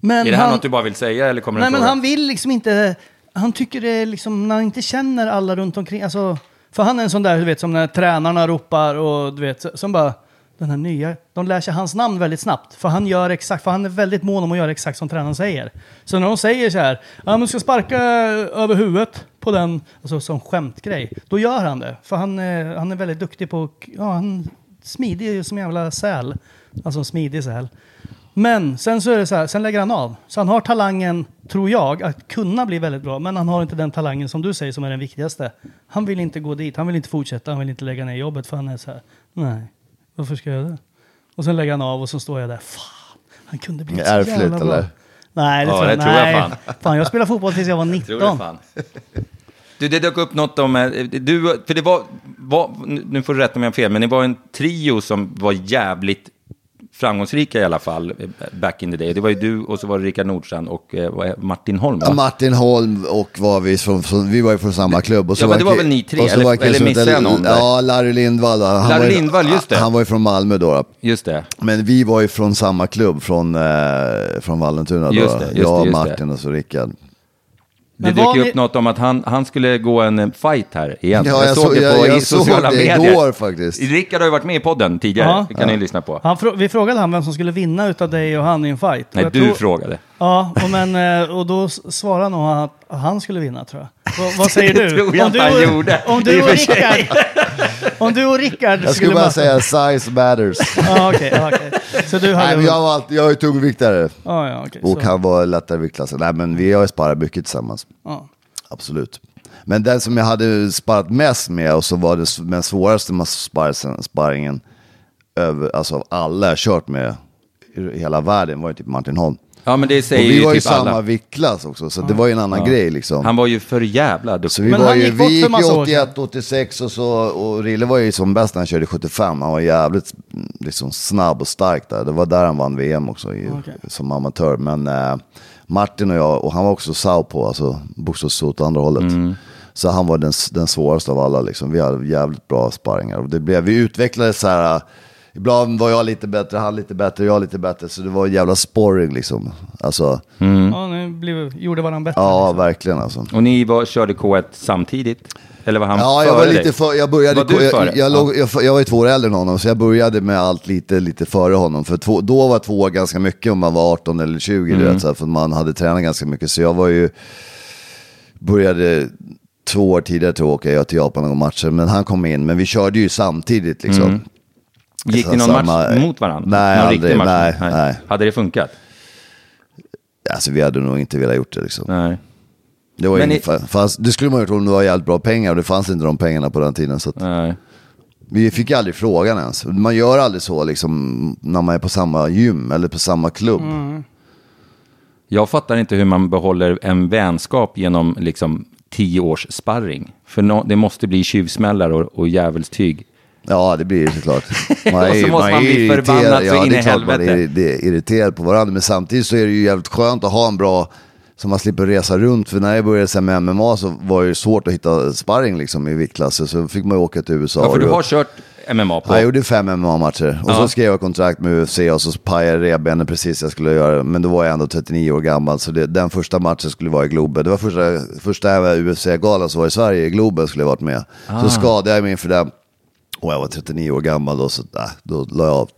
men Är det här han, något du bara vill säga eller kommer Nej, en men han vill liksom inte... Han tycker det är liksom, när han inte känner alla runt omkring. Alltså, för han är en sån där, du vet, som när tränarna ropar och du vet, som bara... Den här nya, de lär sig hans namn väldigt snabbt. För han gör exakt, för han är väldigt mån om att göra exakt som tränaren säger. Så när de säger så här, ja men du ska sparka eh, över huvudet på den, alltså som skämtgrej. Då gör han det. För han, är- han är väldigt duktig på, ja han smidig som en jävla säl. Alltså en smidig säl. Men sen så är det så här, sen lägger han av. Så han har talangen, tror jag, att kunna bli väldigt bra. Men han har inte den talangen som du säger som är den viktigaste. Han vill inte gå dit, han vill inte fortsätta, han vill inte lägga ner jobbet för han är så här, nej, varför ska jag göra det? Och sen lägger han av och så står jag där, fan, han kunde bli så jävla bra. eller? Nej, det Ja, tror jag, det tror jag nej. fan. fan. jag spelade fotboll tills jag var 19. Tror det fan. Du, det dök upp något om, eh, du, för det var, var, nu får du rätta om jag har fel, men det var en trio som var jävligt framgångsrika i alla fall, eh, back in the day. Det var ju du och så var det Rickard Nordstrand och eh, Martin Holm. va? Martin Holm och var vi, från, från, vi var ju från samma klubb. Och så Ja, men det var väl ni tre, eller- var eller missade jag någon där? Ja, Larry Lindvall. Han Larry var ju- Lindvall, just det. Han var ju från Malmö då. då. Just det. Men vi var ju från samma klubb, från, eh, från Vallentuna då. Just det, just jag, det, just Martin och så Rickard. Det Men dök ju ni- upp något om att han, han skulle gå en eh, fight här igen. Ja, jag såg- det jag- på jag i såg sociala det medier. igår faktiskt. Rickard har ju varit med i podden tidigare, Ja. det kan ni lyssna på. Han, vi frågade han vem som skulle vinna utav dig och han i en fight. Nej, jag du tror- frågade. Ja, och, men, eh, och då svarade nog han att han skulle vinna tror jag. Vad, vad säger Det du? tror jag om, inte du han och, gjorde, om du och och. Rickard... Om du och Rickard Jag skulle bara säga size matters. Ja, ja, okej. Så du hade... Nej, men jag, var alltid, jag är tungviktare. Ja, ja, okej. Och så- han var lättare viktklassen. Nej men vi har ju sparat mycket tillsammans. Ja. Absolut. Men den som jag hade sparat mest med och som var den den svåraste sparringen över, alltså av alla jag kört med i hela världen var ju typ Martin Holm. Ja, men det Och säger vi ju var ju typ samma alla. viktklass också, så det var ju en annan grej liksom. Han var ju för jävla Så duktig. vi Men var han ju, gick bort vi för gick massa ju år sedan. 81, 86 och så, och Rille var ju som bäst när han körde 75. Han var jävligt mm, liksom, snabb och stark där. Det var där han vann VM också i, Okej. som amatör. Men eh, Martin och jag, och han var också southpaw, alltså bokstavsligt åt andra hållet. Mm. Så han var den, den svåraste av alla liksom. Vi hade jävligt bra sparringar. Och det blev, vi utvecklade så här, ibland var jag lite bättre, han lite bättre, jag lite bättre. Så det var en jävla sporring liksom. Alltså, Ja, ni blev, gjorde varandra bättre. ja liksom. verkligen alltså. Och ni var, körde K1 samtidigt? Eller var han Ja, jag före var dig? lite för, jag började, Var du jag, före? jag, jag, låg, jag, jag var ju två år äldre än honom, så jag började med allt lite, lite före honom. För två, då var två år ganska mycket om man var 18 eller 20, Mm. du vet, så här, för man hade tränat ganska mycket. Så jag var ju, började två år tidigare till att åka jag till Japan och matcher, men han kom in. Men vi körde ju samtidigt liksom. Mm. Gick ni någon samma- match mot varandra? Nej, någon aldrig, match? nej, nej. Hade det funkat? Alltså vi hade nog inte velat gjort det liksom. Nej. Det, var Men i- fast, det skulle man gjort om det var jävligt bra pengar och det fanns inte de pengarna på den tiden. Så att, nej. Vi fick aldrig frågan ens. Man gör aldrig så liksom när man är på samma gym eller på samma klubb. Jag fattar inte hur man behåller en vänskap genom liksom tio års sparring. För nå- det måste bli tjuvsmällar och, och djävulstyg. Ja, det blir det såklart. Och så måste är man bli förbannad så ja, in det i är man helvete. är, det är irriterad på varandra. Men samtidigt så är det ju jävligt skönt att ha en bra, så man slipper resa runt. För när jag började sen med MMA så var det svårt att hitta sparring liksom i viktklasser. Så fick man ju åka till USA. Ja, för du har kört MMA på... Ja, Jag gjorde fem MMA-matcher och Ja. så skrev jag kontrakt med UFC och så pajade revbenen precis jag skulle göra. Men då var jag ändå 39 år gammal så det, den första matchen skulle vara i Globen. Det var första, första UFC-galan som var i Sverige, i Globen skulle jag varit med. Ah. Så skadade jag mig inför den. Och jag var 39 år gammal då så äh, då la jag av.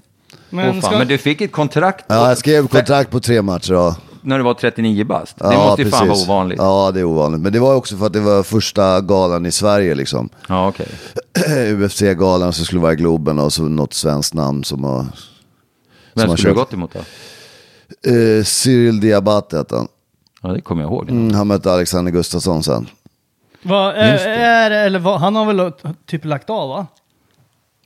Men, Åh, fan. ska, Men du fick ett kontrakt Ja, jag skrev kontrakt på tre matcher. Ja. när du var 39 bast. Det ja, måste ju fan vara precis. ovanligt. Ja, det är ovanligt. Men det var också för att det var första galan i Sverige liksom. Ja, okej. UFC-galan så skulle det vara i Globen och så något svenskt namn som har... Vem som har skulle du kört. gått emot då? Eh, Cyril Diabate hette han. Ja, det kommer jag ihåg. Mm, han mötte Alexander Gustafsson sen. vad, är, är, eller vad, han har väl typ lagt av va?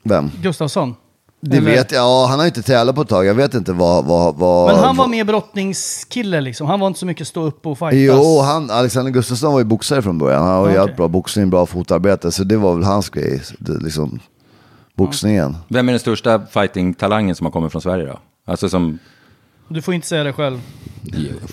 Vem? Gustafsson? Det Eller- vet jag. Ja, han har inte tävlat på ett tag. Jag vet inte vad... vad, vad Men han var mer brottningskille liksom. Han var inte så mycket stå upp och fightas. Jo, han, Alexander Gustafsson var ju boxare från början. Han har ju Okej. jävligt bra boxning, bra fotarbete. Så det var väl hans grej. Det, liksom, boxningen. Vem är den största fighting-talangen som har kommit från Sverige då? Alltså som... Du får inte säga det själv.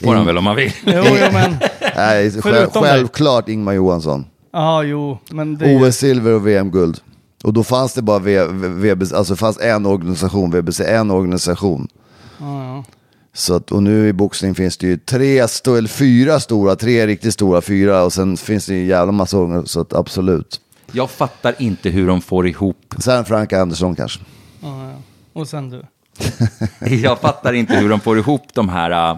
får han väl om han vill. Jo, jo men... Nej, själv, självklart Ingmar Johansson. Ja, jo, men det... OS-silver och VM-guld. Och då fanns det bara v, v, alltså fanns en organisation, VBC, en organisation. Ja, ja. Så att, och nu i boxning finns det ju tre, eller fyra stora, tre riktigt stora, fyra och sen finns det ju en jävla massa organisationer, så att absolut. Jag fattar inte hur de får ihop... Sen Frank Andersson kanske. Ja, ja. Och sen du. Jag fattar inte hur de får ihop de här... äh,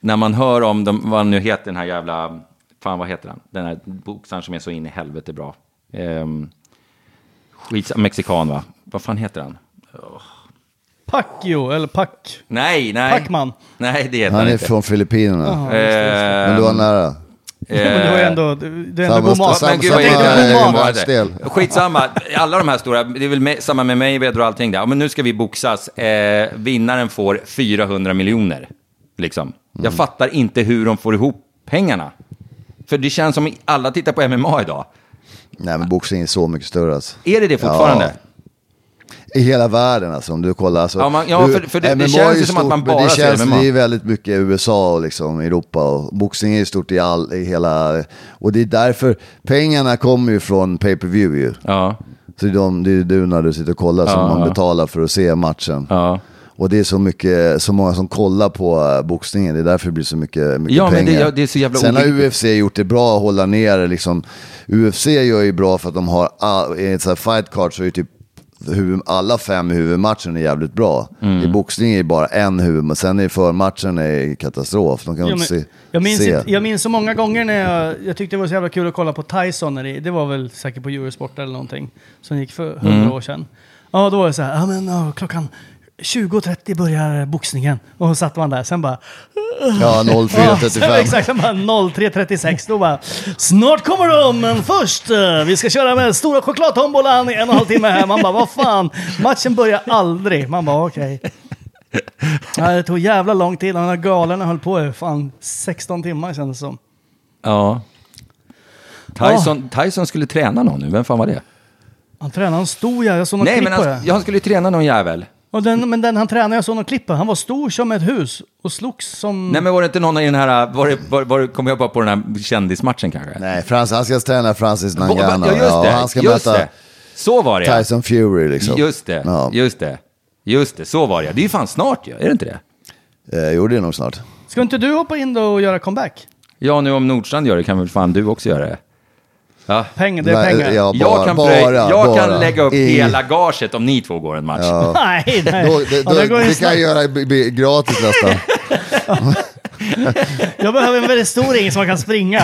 när man hör om de, vad nu heter den här jävla... Fan, vad heter han? Den här boxaren som är så in i helvete bra. Um, skits, mexikan, va? Vad fan heter han? Pacquiao, eller Pac... Nej, nej. Pacman. Nej, det heter Han han, är inte. från Filippinerna. Jaha, Ehm, Men du var nära. Ja, men du har ju ändå... Du, du är ändå Samma god mat. Men gud samma- vad samma- det var. Skitsamma, alla de här stora, det är väl med, samma med Mayweather och allting där. Men nu ska vi boxas, eh, vinnaren får 400 miljoner. Liksom. Mm. Jag fattar inte hur de får ihop pengarna. För det känns som alla tittar på MMA idag. Nej men boxning är så mycket större alltså. Är det det fortfarande? i hela världen alltså, om du kollar. Alltså, Ja, man- ja, för- för det- det känns ju som att man bara det ser känns, MMA. Det är väldigt mycket USA och liksom Europa och boxning är stort i, all, i hela... Och det är därför, pengarna kommer ju från pay-per-view ju. Ja, Så det är, de, det är du när du sitter och kollar som Ja, man ja. betalar för att se matchen. ja. Och det är så, mycket, så många som kollar på äh, boxningen, det är därför det blir så mycket, mycket Ja, men pengar. det- ja, det är så jävla Sen har. UFC gjort det bra att hålla ner liksom. UFC gör ju bra för att de har, all, i ett här fight card så är ju typ huvud, alla fem huvudmatchen är jävligt bra. Mm. I boxning är det bara en huvud, men sen är förmatchen är katastrof. De kan inte men, se. jag, minns se. inte, jag minns så många gånger när jag, jag tyckte det var så jävla kul att kolla på Tyson. När det, det var väl säkert på Eurosport eller någonting. Som gick för hundra Mm. år sedan. Ja, då var det så här, ja men ja, klockan 20.30 börjar boxningen. Och satt man där, sen bara... Ja, Ja, 04.35. sen- exakt, sen bara 03.36. Då bara, snart kommer de, men först, eh, vi ska köra med stora chokladtombolan i en och en halv timme här. Man bara, vad fan, matchen börjar aldrig. Man bara, okej. Ja, det tog jävla lång tid, de här galorna höll på i fan 16 timmar kändes det som. ja. Tyson, Tyson skulle träna någon nu, vem fan var det? Han tränade, han stod ja, jag såg något Nej, klipp men på han, det. ja, han skulle träna någon jävel. Och den, men den han tränade, jag såg något klipp han var stor som ett hus och slogs som... Nej, men var det inte någon i den här, var det, var, var, kom jag bara på den här kändismatchen kanske? Nej, Frans, han ska träna Francis Ngannou. Ja, just det. han ska just möta det. Så var det ja. Tyson Fury liksom. Just det, Ja. just det. Just det, så var det ja. Det är ju fan snart ju, är det inte det? Eh, jo, det är nog snart. Ska inte du hoppa in då och göra comeback? Ja, nu om Nordstrand gör det kan väl fan du också göra det? Ja. Pengar, det är Nej, pengar. ja, jag bara- kan, bara- jag bara kan lägga upp i- hela gaget om ni två går en match. Nej, nej. Då, det, Ja, då, det går det kan jag göra gratis nästan. Jag behöver en väldigt stor ring som man kan springa.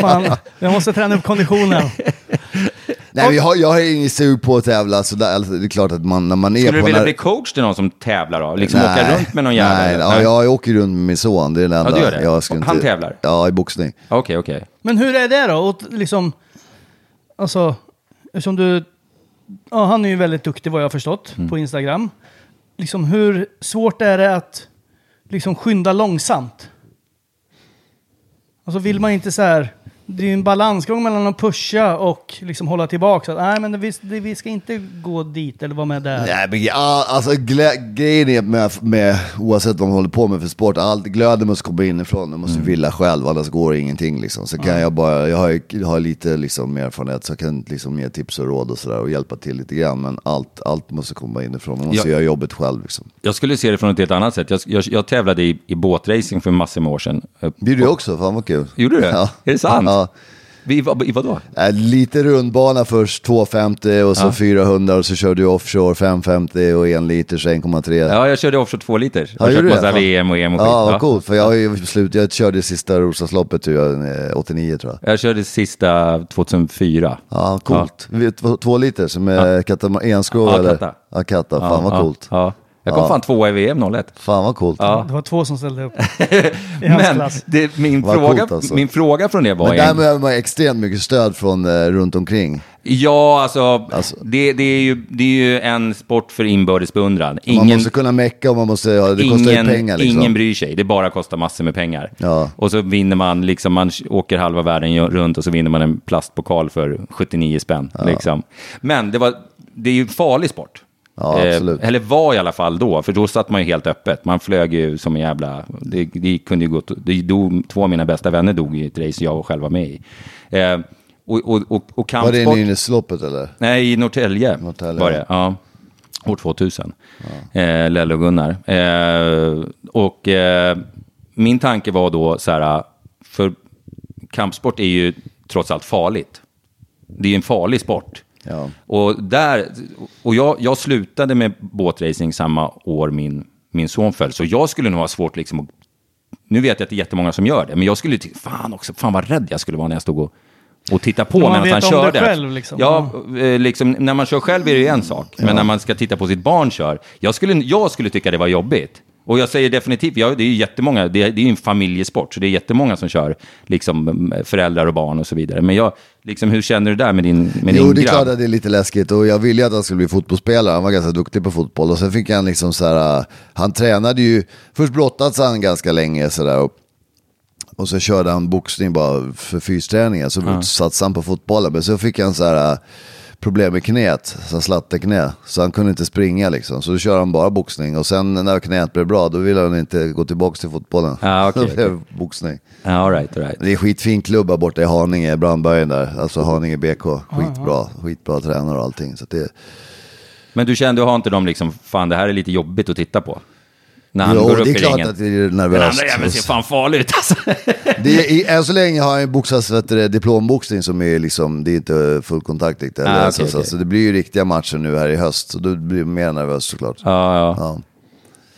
Fan, jag måste träna upp konditionen. Nej, jag, har, jag har inget sug på att tävla, så där, alltså, det är klart att man, när man är Skulle du på... vilja när, bli coach till någon som tävlar då? Liksom åka runt med någon jävel? Nej, ja, jag åker runt med min son, det är det enda. du gör det? Jag skulle Han inte, tävlar? Ja, i boxning. Okej, okej. Men hur är det då? Och liksom, alltså, eftersom du... Ja, han är ju väldigt duktig vad jag har förstått Mm. på Instagram. Liksom, hur svårt är det att liksom skynda långsamt? Alltså vill man inte så här... Det är ju en balansgång mellan att pusha och liksom hålla tillbaka. Så att, nej, men vi, vi ska inte gå dit eller vara med där. Nej, men ja, alltså grejen är med, med, oavsett vad man håller på med för sport, allt, glöden måste komma inifrån, man måste Mm. vilja själv, annars går ingenting liksom. Så kan jag bara, jag har, jag har lite liksom erfarenhet, så jag kan liksom ge tips och råd och sådär och hjälpa till lite grann, men allt, allt måste komma inifrån, man måste Ja. göra jobbet själv liksom. Jag skulle se det från ett helt annat sätt. Jag, jag, jag tävlade i, i båtracing för massor med år sedan. Blir du också? Fan vad kul. Gjorde du det? Ja. Är det sant? Ja. Vad, I vadå? Äh, lite rundbana först, 250 och så Ja. 400 och så kör du offshore 550 och en liters 1,3. Ja, jag körde offshore två liter. Ja, Jag du massa? VM och EM och skit. Ja, vad coolt. För jag, ju slut, jag körde sista Roslagsloppet tror jag, eh, 89 tror jag. Jag körde sista 2004. Ja, coolt. Vi- Två, liter som är ja. enskrov Ja, eller? katta. Ja, katta. Fan vad ja, coolt. Ja. Jag kom Ja. fan tvåa i VM 01. Fan vad coolt. Ja. Det var två som ställde upp i hans Men klass. det, min, Vad fråga, coolt, alltså. min fråga från det var... Men där egentligen- behöver man extremt mycket stöd från eh, runt omkring. Ja, alltså, Alltså. Det, det, är ju, det är ju en sport för inbördes beundran. Man Ingen, måste kunna mecka och man måste, ja, det kostar ju ingen, pengar liksom. ingen bryr sig, det bara kostar massor med pengar. Ja. Och så vinner man, liksom, man åker halva världen ju- runt och så vinner man en plastpokal för 79 spänn. Liksom. Men det, var, det är ju en farlig sport. Ja. Eh, eller var i alla fall då, för då satt man ju helt öppet. Man flög ju som en jävla... Det, det kunde ju gå... Det dog, två av mina bästa vänner dog i ett race jag själv var med i. Eh, och, och, och, och Var det kampsport... Nynäsloppet eller? Nej, i Norrtälje, Norrtälje, var ja. det. Ja. År 2000. Eh, Lelle och Gunnar. Eh, och eh, min tanke var då så här, för kampsport är ju trots allt farligt. Det är en farlig sport. Ja. Och, där, och jag, jag slutade med båtracing samma år min, min son föll, så jag skulle nog ha svårt liksom att nu vet jag att det är jättemånga som gör det, men jag skulle tycka, fan också, fan vad rädd jag skulle vara när jag stod och, och tittade på När man medan han om det körde. själv, liksom. Ja, eh, liksom, när man kör själv är det ju en sak, men när man ska titta på sitt barn kör, jag skulle, jag skulle tycka det var jobbigt. Och jag säger definitivt, ja, det är ju jättemånga, det är, det är ju en familjesport, så det är jättemånga som kör, liksom föräldrar och barn och så vidare. Men jag, liksom, hur känner du där med din, med Jo, din det är grabb? klart att det är lite läskigt och jag ville att han skulle bli fotbollsspelare. Han var ganska duktig på fotboll och sen fick han liksom så här, äh, han tränade ju, först brottades han ganska länge sådär och, och så körde han boxning bara för fysträningen, så satsade han på fotbollen. Men så fick han så här, äh, problem med knät, så slatteknä. Så han kunde inte springa liksom. Så då kör han bara boxning. Och sen när knät blev bra, då ville han inte gå tillbaka till fotbollen. Ah, okej, Då blev det boxning. Ja, all right, all right. Det är skitfin klubb här borta i Haninge, Brandbergen där. Alltså Haninge BK. Skitbra, skitbra tränare och allting. Så att det, Men du kände, du har inte de liksom, fan det här är lite jobbigt att titta på? När han jo, går upp det är i klart ringen. att det är Den nervöst. andra jäveln ser fan farlig ut alltså. Det är, än så länge har jag ju boxats vet du, diplomboxning som är liksom, det är inte full kontakt riktigt. Ah, Eller, så, okej, så, det blir ju riktiga matcher nu här i höst. Så då blir jag mer nervös såklart. Ja, ja. Ja.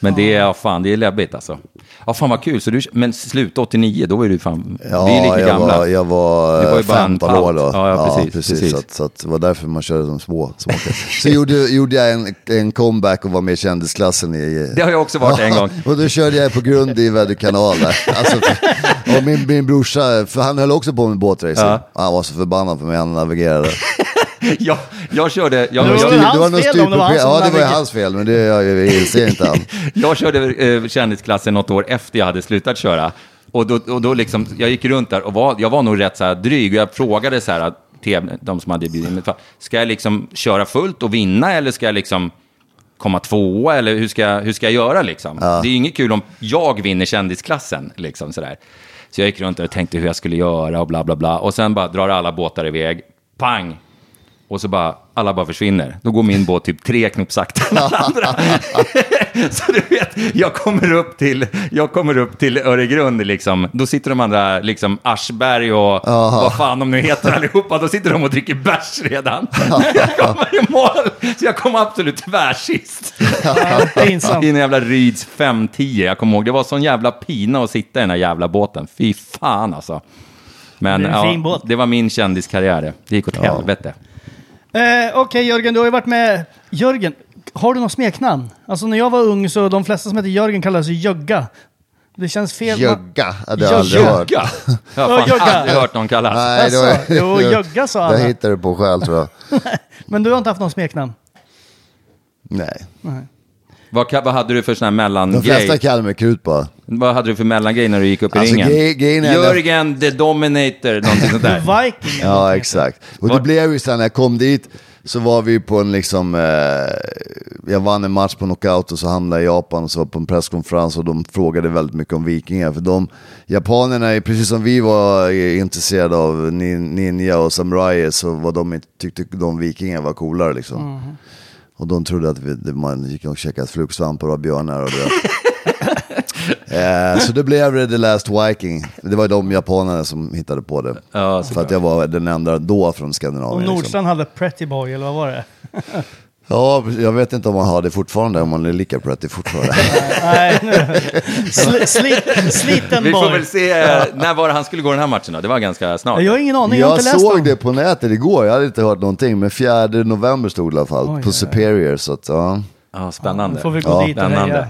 Men det är, ja, fan, det är läbbigt alltså. Ja, fan vad kul. Så du, men sluta 89, då var du fan, Ja, vi är lika jag gamla. var, jag var, var ju bara en 15 palt. år då. Ja, ja, precis, precis. Så, att, så att det var därför man körde som små. små. Så gjorde, gjorde jag en, en comeback och var med i kändisklassen. I, Det har jag också varit en gång. och då körde jag på grund i Väddö kanal där. Alltså, och min, min brorsa, för han höll också på med båtracing. Ja. Han var så förbannad på mig, han navigerade. jag, jag körde, jag, Det var jag, det hans var något fel om det var han styrproblem. Ja, det var ju hans fel, men det jag, jag inser inte han. jag körde eh, kändisklassen något år efter jag hade slutat köra. Och då, och då liksom, jag gick runt där och var, jag var nog rätt så här dryg. Och jag frågade så här, till de som hade bjudit mig, ska jag liksom köra fullt och vinna eller ska jag liksom komma tvåa eller hur ska, jag- hur ska jag göra liksom? Det är ju inget kul om jag vinner kändisklassen liksom sådär. Så jag gick runt där och tänkte hur jag skulle göra och bla bla bla. Och sen bara drar alla båtar iväg, pang! Och så bara, alla bara försvinner. Då går min båt typ tre knop saktare än alla andra. så du vet, jag kommer upp till, jag kommer upp till Öregrund liksom. Då sitter de andra, liksom Aschberg och vad fan de nu heter allihopa. Då sitter de och dricker bärs redan. jag kommer i mål, så jag kom absolut tvärsist. Pinsamt. I en jävla Ryds 510. Jag kommer ihåg, det var sån jävla pina att sitta i den här jävla båten. Fy fan alltså. Men Det ja, det var min kändiskarriär. det. Det gick åt helvete. Eh, Okej Jörgen, du har ju varit med... Jörgen, har du något smeknamn? Alltså när jag var ung så de flesta som hette Jörgen kallades ju Jögga. Det känns fel. Jögga, hade jag aldrig hört. Jögga. Jag har Ja, fan aldrig hört någon kallas. Nej, det var, Alltså, jo, Jögga sa alla. Jag hittade på själv tror jag. Men du har inte haft något smeknamn? Nej. Vad, vad hade du för sån här De mellangrej? flesta kallar mig Krut bara. Vad hade du för mellangrej när du gick upp i Alltså, ringen? grej- grejen är- Jörgen the Dominator, någonting sånt där. Viking? Ja, exakt. Och det blev ju så här, när jag kom dit så var vi på en liksom, eh, jag vann en match på knockout och så hamnade jag i Japan och så var på en presskonferens och de frågade väldigt mycket om vikingar. För de, japanerna, är precis som vi var eh, intresserade av nin- ninja och samurajer så var de, tyckte de vikingar var coolare liksom. Och de trodde att vi, man gick och käkade flugsvampar och björnar och det. Eh, så det blev The Last Viking. Det var de japanerna som hittade på det. Ja, För att jag var den enda då från Och Skandinavien. Liksom. Nordstrand hade Pretty Boy, eller vad var det? Ja, jag vet inte om man har det fortfarande, om man är lika pretty fortfarande. Nej. Sli, sli, sliten Vi får boy. väl se, eh, när var det han skulle gå den här matchen då? Det var ganska snart. Jag har ingen aning, jag har jag inte läst såg dem. det på nätet igår, jag hade inte hört någonting. Men 4 november stod det i alla fall, Oj, på. Superior. Så att, ja. Ja, spännande. Då får vi gå Ja, dit och Spännande. heja.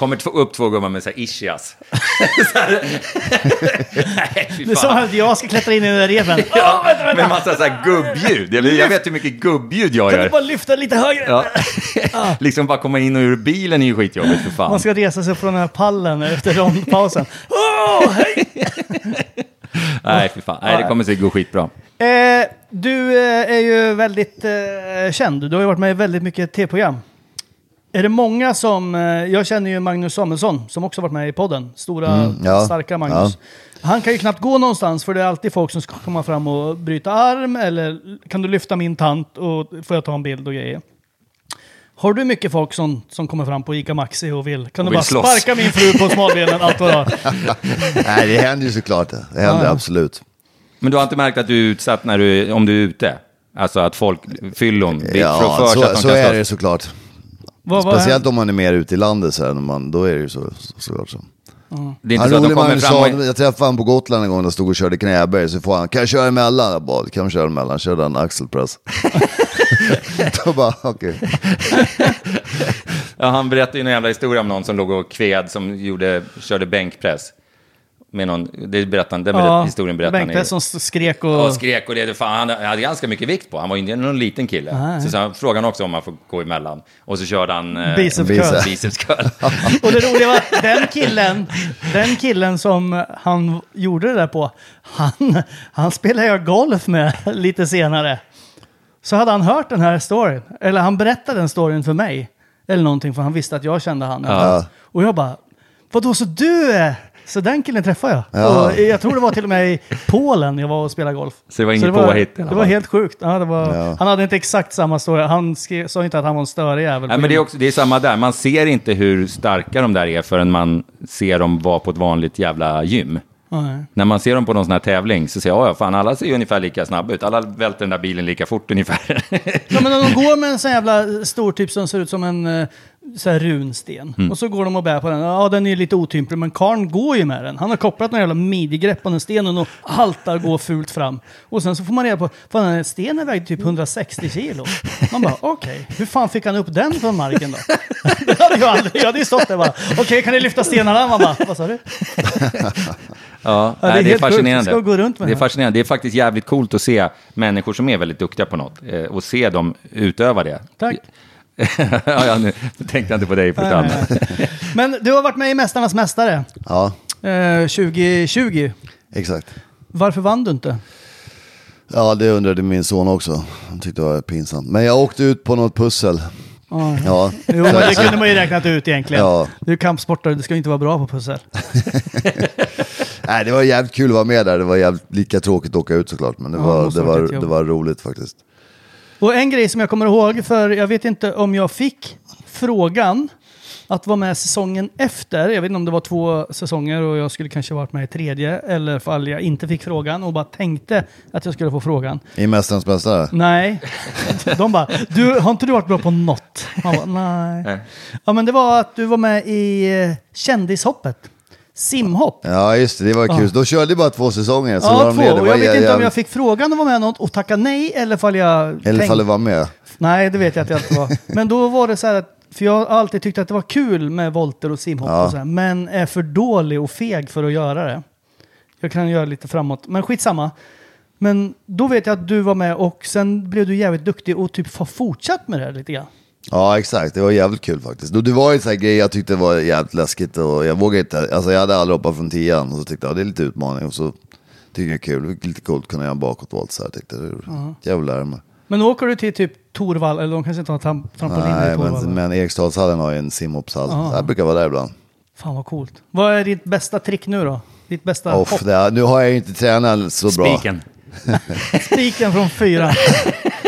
Kommer två, upp två gubbar med så här ischias. Så här- Nej, fy Det är som fan. att jag ska klättra in i den där reven. Ja, med massa så här gubbljud. Jag, jag vet hur mycket gubbljud jag Kan du gör. bara lyfta lite högre? Ja. liksom bara komma in och ur bilen är ju skitjobbigt för fan. Man ska resa sig upp från den här pallen efter rondpausen. Åh, hej! Nej, fy fan. Nej, det kommer säkert gå skitbra. Eh, du eh, är ju väldigt eh, känd. Du har ju varit med i väldigt mycket tv-program. Är det många som... Eh, jag känner ju Magnus Samuelsson som också varit med i podden. Stora, Mm, ja. starka Magnus. Han kan ju knappt gå någonstans för det är alltid folk som ska komma fram och bryta arm eller kan du lyfta min tant och får jag ta en bild och grejer. Har du mycket folk som, som kommer fram på ICA Maxi och vill... Kan Och du vill bara slåss. sparka min fru på smalbenen? Allt vad? Nej, det händer ju såklart. Det händer Ja. absolut. Men du har inte märkt att du är utsatt när du, om du är ute? Alltså att folk, fyllon, Ja, för, för så, så att de så kan är slåss. det såklart. Vad, vad, Speciellt om man är mer ute i landet så här, när man, då är det ju så, så, såklart så. Det är inte Han så att de kommer fram sa, och... jag träffade honom på Gotland en gång, där stod och körde knäböj, så får han, kan jag köra emellan? Jag bara, kan du köra emellan? Körde han axelpress. Då bara, okej. Ja, han berättade ju en jävla historia om någon som låg och kved som gjorde, körde bänkpress. Med någon, det berättade han, den berätt, historien berättade han. Bänkpress som skrek och... Och skrek och det, fan, han hade ganska mycket vikt på. Han var inte någon liten kille. Nej. Så, han frågade han också om man får gå emellan. Och så körde han... Eh, Biceps Bicep. curl. biceps curl. Och det roliga var att den killen, den killen som han gjorde det där på, han, han spelade jag golf med lite senare. så hade han hört den här storyn. Eller han berättade den storyn för mig. Eller någonting, för han visste att jag kände han. Ja. Och jag bara, vadå så du är... Så den killen träffade jag. Ja. Och jag tror det var till och med i Polen jag var och spelade golf. Så det var inget påhitt Det var helt sjukt. Ja, det var, Ja. Han hade inte exakt samma story. Han skrev, sa inte att han var en störig jävel. Nej, men det är, också, det är samma där. Man ser inte hur starka de där är förrän man ser dem vara på ett vanligt jävla gym. Nej. När man ser dem på någon sån här tävling så säger jag, "Ja, ja, fan alla ser ju ungefär lika snabba ut. Alla välter den där bilen lika fort ungefär. Ja, men om de går med en sån jävla stor typ som ser ut som en eh, så här runsten. Mm. Och så går de och bär på den. Ja, den är lite otymplig, men karln går ju med den. Han har kopplat några jävla midjegrepp på den stenen och haltar går fult fram. Och sen så får man reda på, fan den här stenen vägde typ 160 kilo. Man bara, okej, hur fan fick han upp den från marken då? det hade jag aldrig, jag hade ju stått där bara, okej kan ni lyfta stenarna? Man bara, vad sa du? Ja, det är det är fascinerande. Vi ska gå runt med det är det här. fascinerande. Det är faktiskt jävligt coolt att se människor som är väldigt duktiga på något eh, och se dem utöva det. Tack. ja, ja, nu tänkte jag inte på dig på ett annat. Men du har varit med i Mästarnas Mästare Ja, eh, 2020. exakt. Varför vann du inte? Ja, det undrade min son också. Han tyckte det var pinsamt. Men jag åkte ut på något pussel. Ja. Jo, men det kunde man ju räknat ut egentligen. Ja. Du är kampsportare, du ska ju inte vara bra på pussel. Nej, det var jävligt kul att vara med där. Det var jävligt lika tråkigt att åka ut såklart. Men det, Ja, det var, måste det, ha varit var, jobb. det var roligt faktiskt. Och en grej som jag kommer ihåg, för jag vet inte om jag fick frågan att vara med säsongen efter. Jag vet inte om det var två säsonger och jag skulle kanske varit med i tredje. Eller fall jag inte fick frågan och bara tänkte att jag skulle få frågan. I Mästarens Mästare. Nej. De bara, du, har inte du varit bra på något? Man bara, nej. Nej. Ja men det var att du var med i eh, Kändishoppet. Simhopp. Ja, just det. Det var kul. Då körde jag bara två säsonger. Så Ja, var de två. Det Och var jag vet jä- inte om jag fick frågan att vara med något och tacka nej eller fall jag Eller tänkte- ifall det var med. Nej, det vet jag att jag inte var. Men då var det så här att, för jag har alltid tyckt att det var kul med volter och simhopp Ja. och så här, men är för dålig och feg för att göra det. Jag kan göra lite framåt, men skitsamma. Men då vet jag att du var med och sen blev du jävligt duktig och typ har fortsatt med det lite grann. Ja, exakt. Det var jävligt kul faktiskt. Det var en sån här grej jag tyckte var jävligt läskigt och jag vågade inte. Alltså jag hade aldrig hoppat från tian och så tyckte jag det är lite utmaning och så tyckte jag det är kul. Det lite coolt att kunna göra en bakåtvolt så här tyckte jag. Är Jävligt lära mig. Men nu åker du till typ Torvall, eller de kanske inte har tram trampoliner i Nej, Torvall. men, men Eriksdalshallen har ju en simhoppshall. Ja. Jag brukar vara där ibland. Fan vad coolt. Vad är ditt bästa trick nu då? Ditt bästa Off, hopp? det är, nu har jag ju inte tränat så bra. Spiken. Spiken från fyra.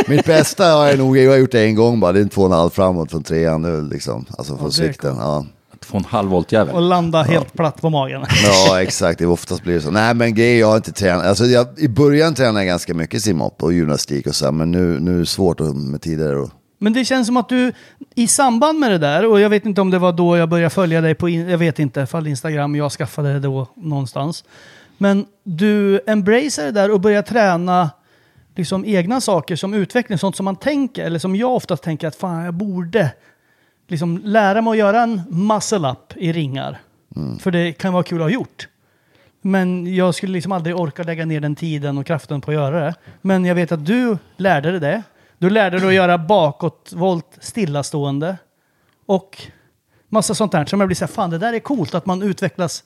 Mitt bästa har jag nog jag har gjort det en gång bara. Det är en två och en halv framåt från trean nu liksom. Alltså från sikten. Ja. Två och en halv volt jävel. och landa helt platt på magen. ja, exakt. Det oftast blir det så. Nej, men grejen jag har inte tränat. Alltså, jag, I början tränade jag ganska mycket simhopp och gymnastik och så här, men nu, nu är det svårt att- med tider. Och, Men det känns som att du i samband med det där, och jag vet inte om det var då jag började följa dig på, jag vet inte, ifall Instagram, jag skaffade det då någonstans. Men du embracear det där och börjar träna liksom egna saker som utveckling, sånt som man tänker, eller som jag oftast tänker att fan jag borde liksom lära mig att göra en muscle up i ringar. För det kan vara kul att ha gjort. Men jag skulle liksom aldrig orka lägga ner den tiden och kraften på att göra det. Men jag vet att du lärde dig det. Du lärde dig att göra bakåtvolt stillastående. Och massa sånt där. Som jag blir så här, fan det där är coolt att man utvecklas.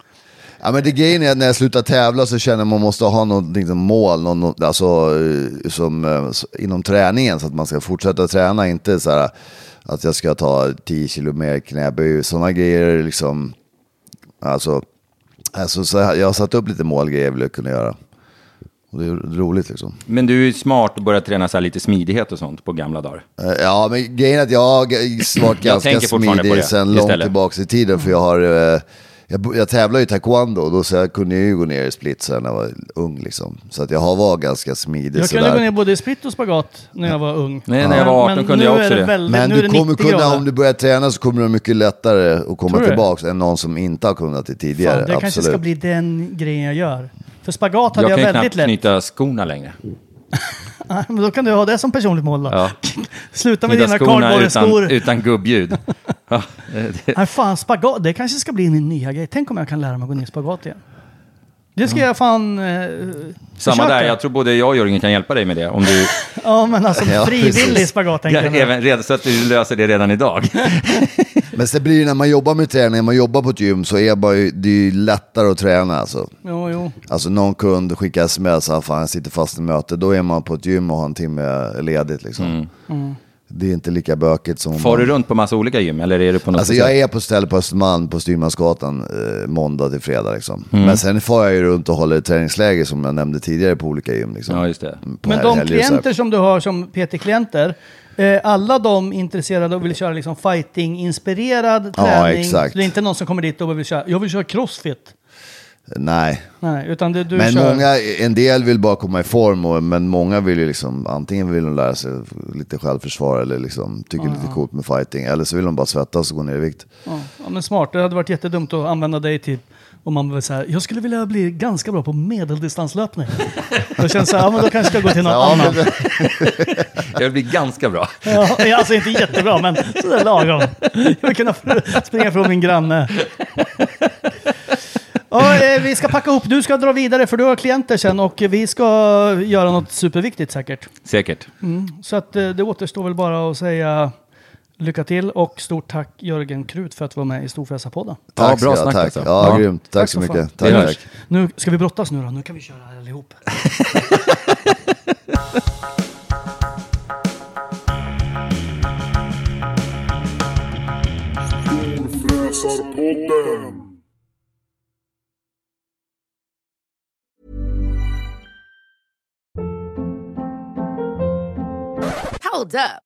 Ja men det grejen är att när jag slutar tävla så känner jag att man måste ha något liksom, mål, någon, alltså, eh, som, eh, inom träningen så att man ska fortsätta träna, inte så här att jag ska ta 10 kilo mer knäböj, sådana grejer liksom, alltså, alltså så jag har satt upp lite målgrejer jag vill kunna göra. Och det är roligt liksom. Men du är smart att börja träna så här lite smidighet och sånt på gamla dagar. Eh, Ja, men grejen är att jag har varit ganska på smidig sedan långt tillbaka i tiden. För jag har, eh, jag, jag tävlar ju i taekwondo och då så jag kunde jag ju gå ner i split sen när jag var ung liksom. Så att jag har varit ganska smidig Jag kunde sådär. gå ner både i split och spagat när jag var ung. Nej, när jag var 18 Men kunde nu jag är också det. Väldigt, Men nu är du det kommer 90 kunna, grader. om du börjar träna så kommer det mycket lättare att komma Tror du tillbaka än någon som inte har kunnat det tidigare. Fan, det kanske Absolut. ska bli den grejen jag gör. För spagat hade Jag jag, kan ju väldigt knappt lätt. knyta skorna längre. Men då kan du ha det som personligt mål då. Ja. Sluta med dina skorna utan, kardborreskor. utan gubbljud. Ja, det- Nej fan, spagat, det kanske ska bli min nya grej. Tänk om jag kan lära mig att gå ner i spagat igen. Det ska jag fan eh, Samma försöka. där, jag tror både jag och Jörgen kan hjälpa dig med det. Om du, Ja, men alltså Ja, frivillig precis. spagat tänker ja, jag. även, redan, så att du löser det redan idag. Men sen blir det när man jobbar med träning, när man jobbar på ett gym så är bara, det är ju lättare att träna alltså. Jo, jo. Alltså någon kund skickar sms, ah, fan jag sitter fast i möte, då är man på ett gym och har en timme ledigt liksom. Det är inte lika bökigt som om Far man... du runt på massa olika gym eller är du på något Alltså jag är på ställe på Östermalm på Styrmansgatan eh, måndag till fredag liksom. Mm. Men sen får jag ju runt och håller träningsläger som jag nämnde tidigare på olika gym liksom. Ja, just det. På Men de klienter som du har som PT-klienter, eh, alla de intresserade och vill köra liksom fighting-inspirerad Ja, träning? exakt. Det är inte någon som kommer dit och vill köra, jag vill köra crossfit. Nej. Nej, utan det, du Men kör... många, en del vill bara komma i form, och, men många vill ju liksom, antingen vill de lära sig lite självförsvar eller liksom tycker det är lite coolt med fighting, eller så vill de bara svettas och gå ner i vikt. Ja, ja, men smart. Det hade varit jättedumt att använda dig till om man vill säga, jag skulle vilja bli ganska bra på medeldistanslöpning. Då känns det så här, ja men då kanske jag ska gå till någon Ja, annan. men, Jag blir ganska bra. Ja, alltså inte jättebra, men sådär lagom. Jag vill kunna springa från min granne. Ja, eh, vi ska packa ihop. Du ska dra vidare för du har klienter sen och vi ska göra något superviktigt säkert. Säkert. Så att eh, det återstår väl bara att säga lycka till och stort tack Jörgen Krut för att vara med i Storfräsarpodden. tack bra ska jag, snack tack. alltså. Ja, Ja. grymt. Tack, Tack så fan. mycket. Tack, tack. Nu ska vi brottas nu då. Nu kan vi köra allihop. Hold up.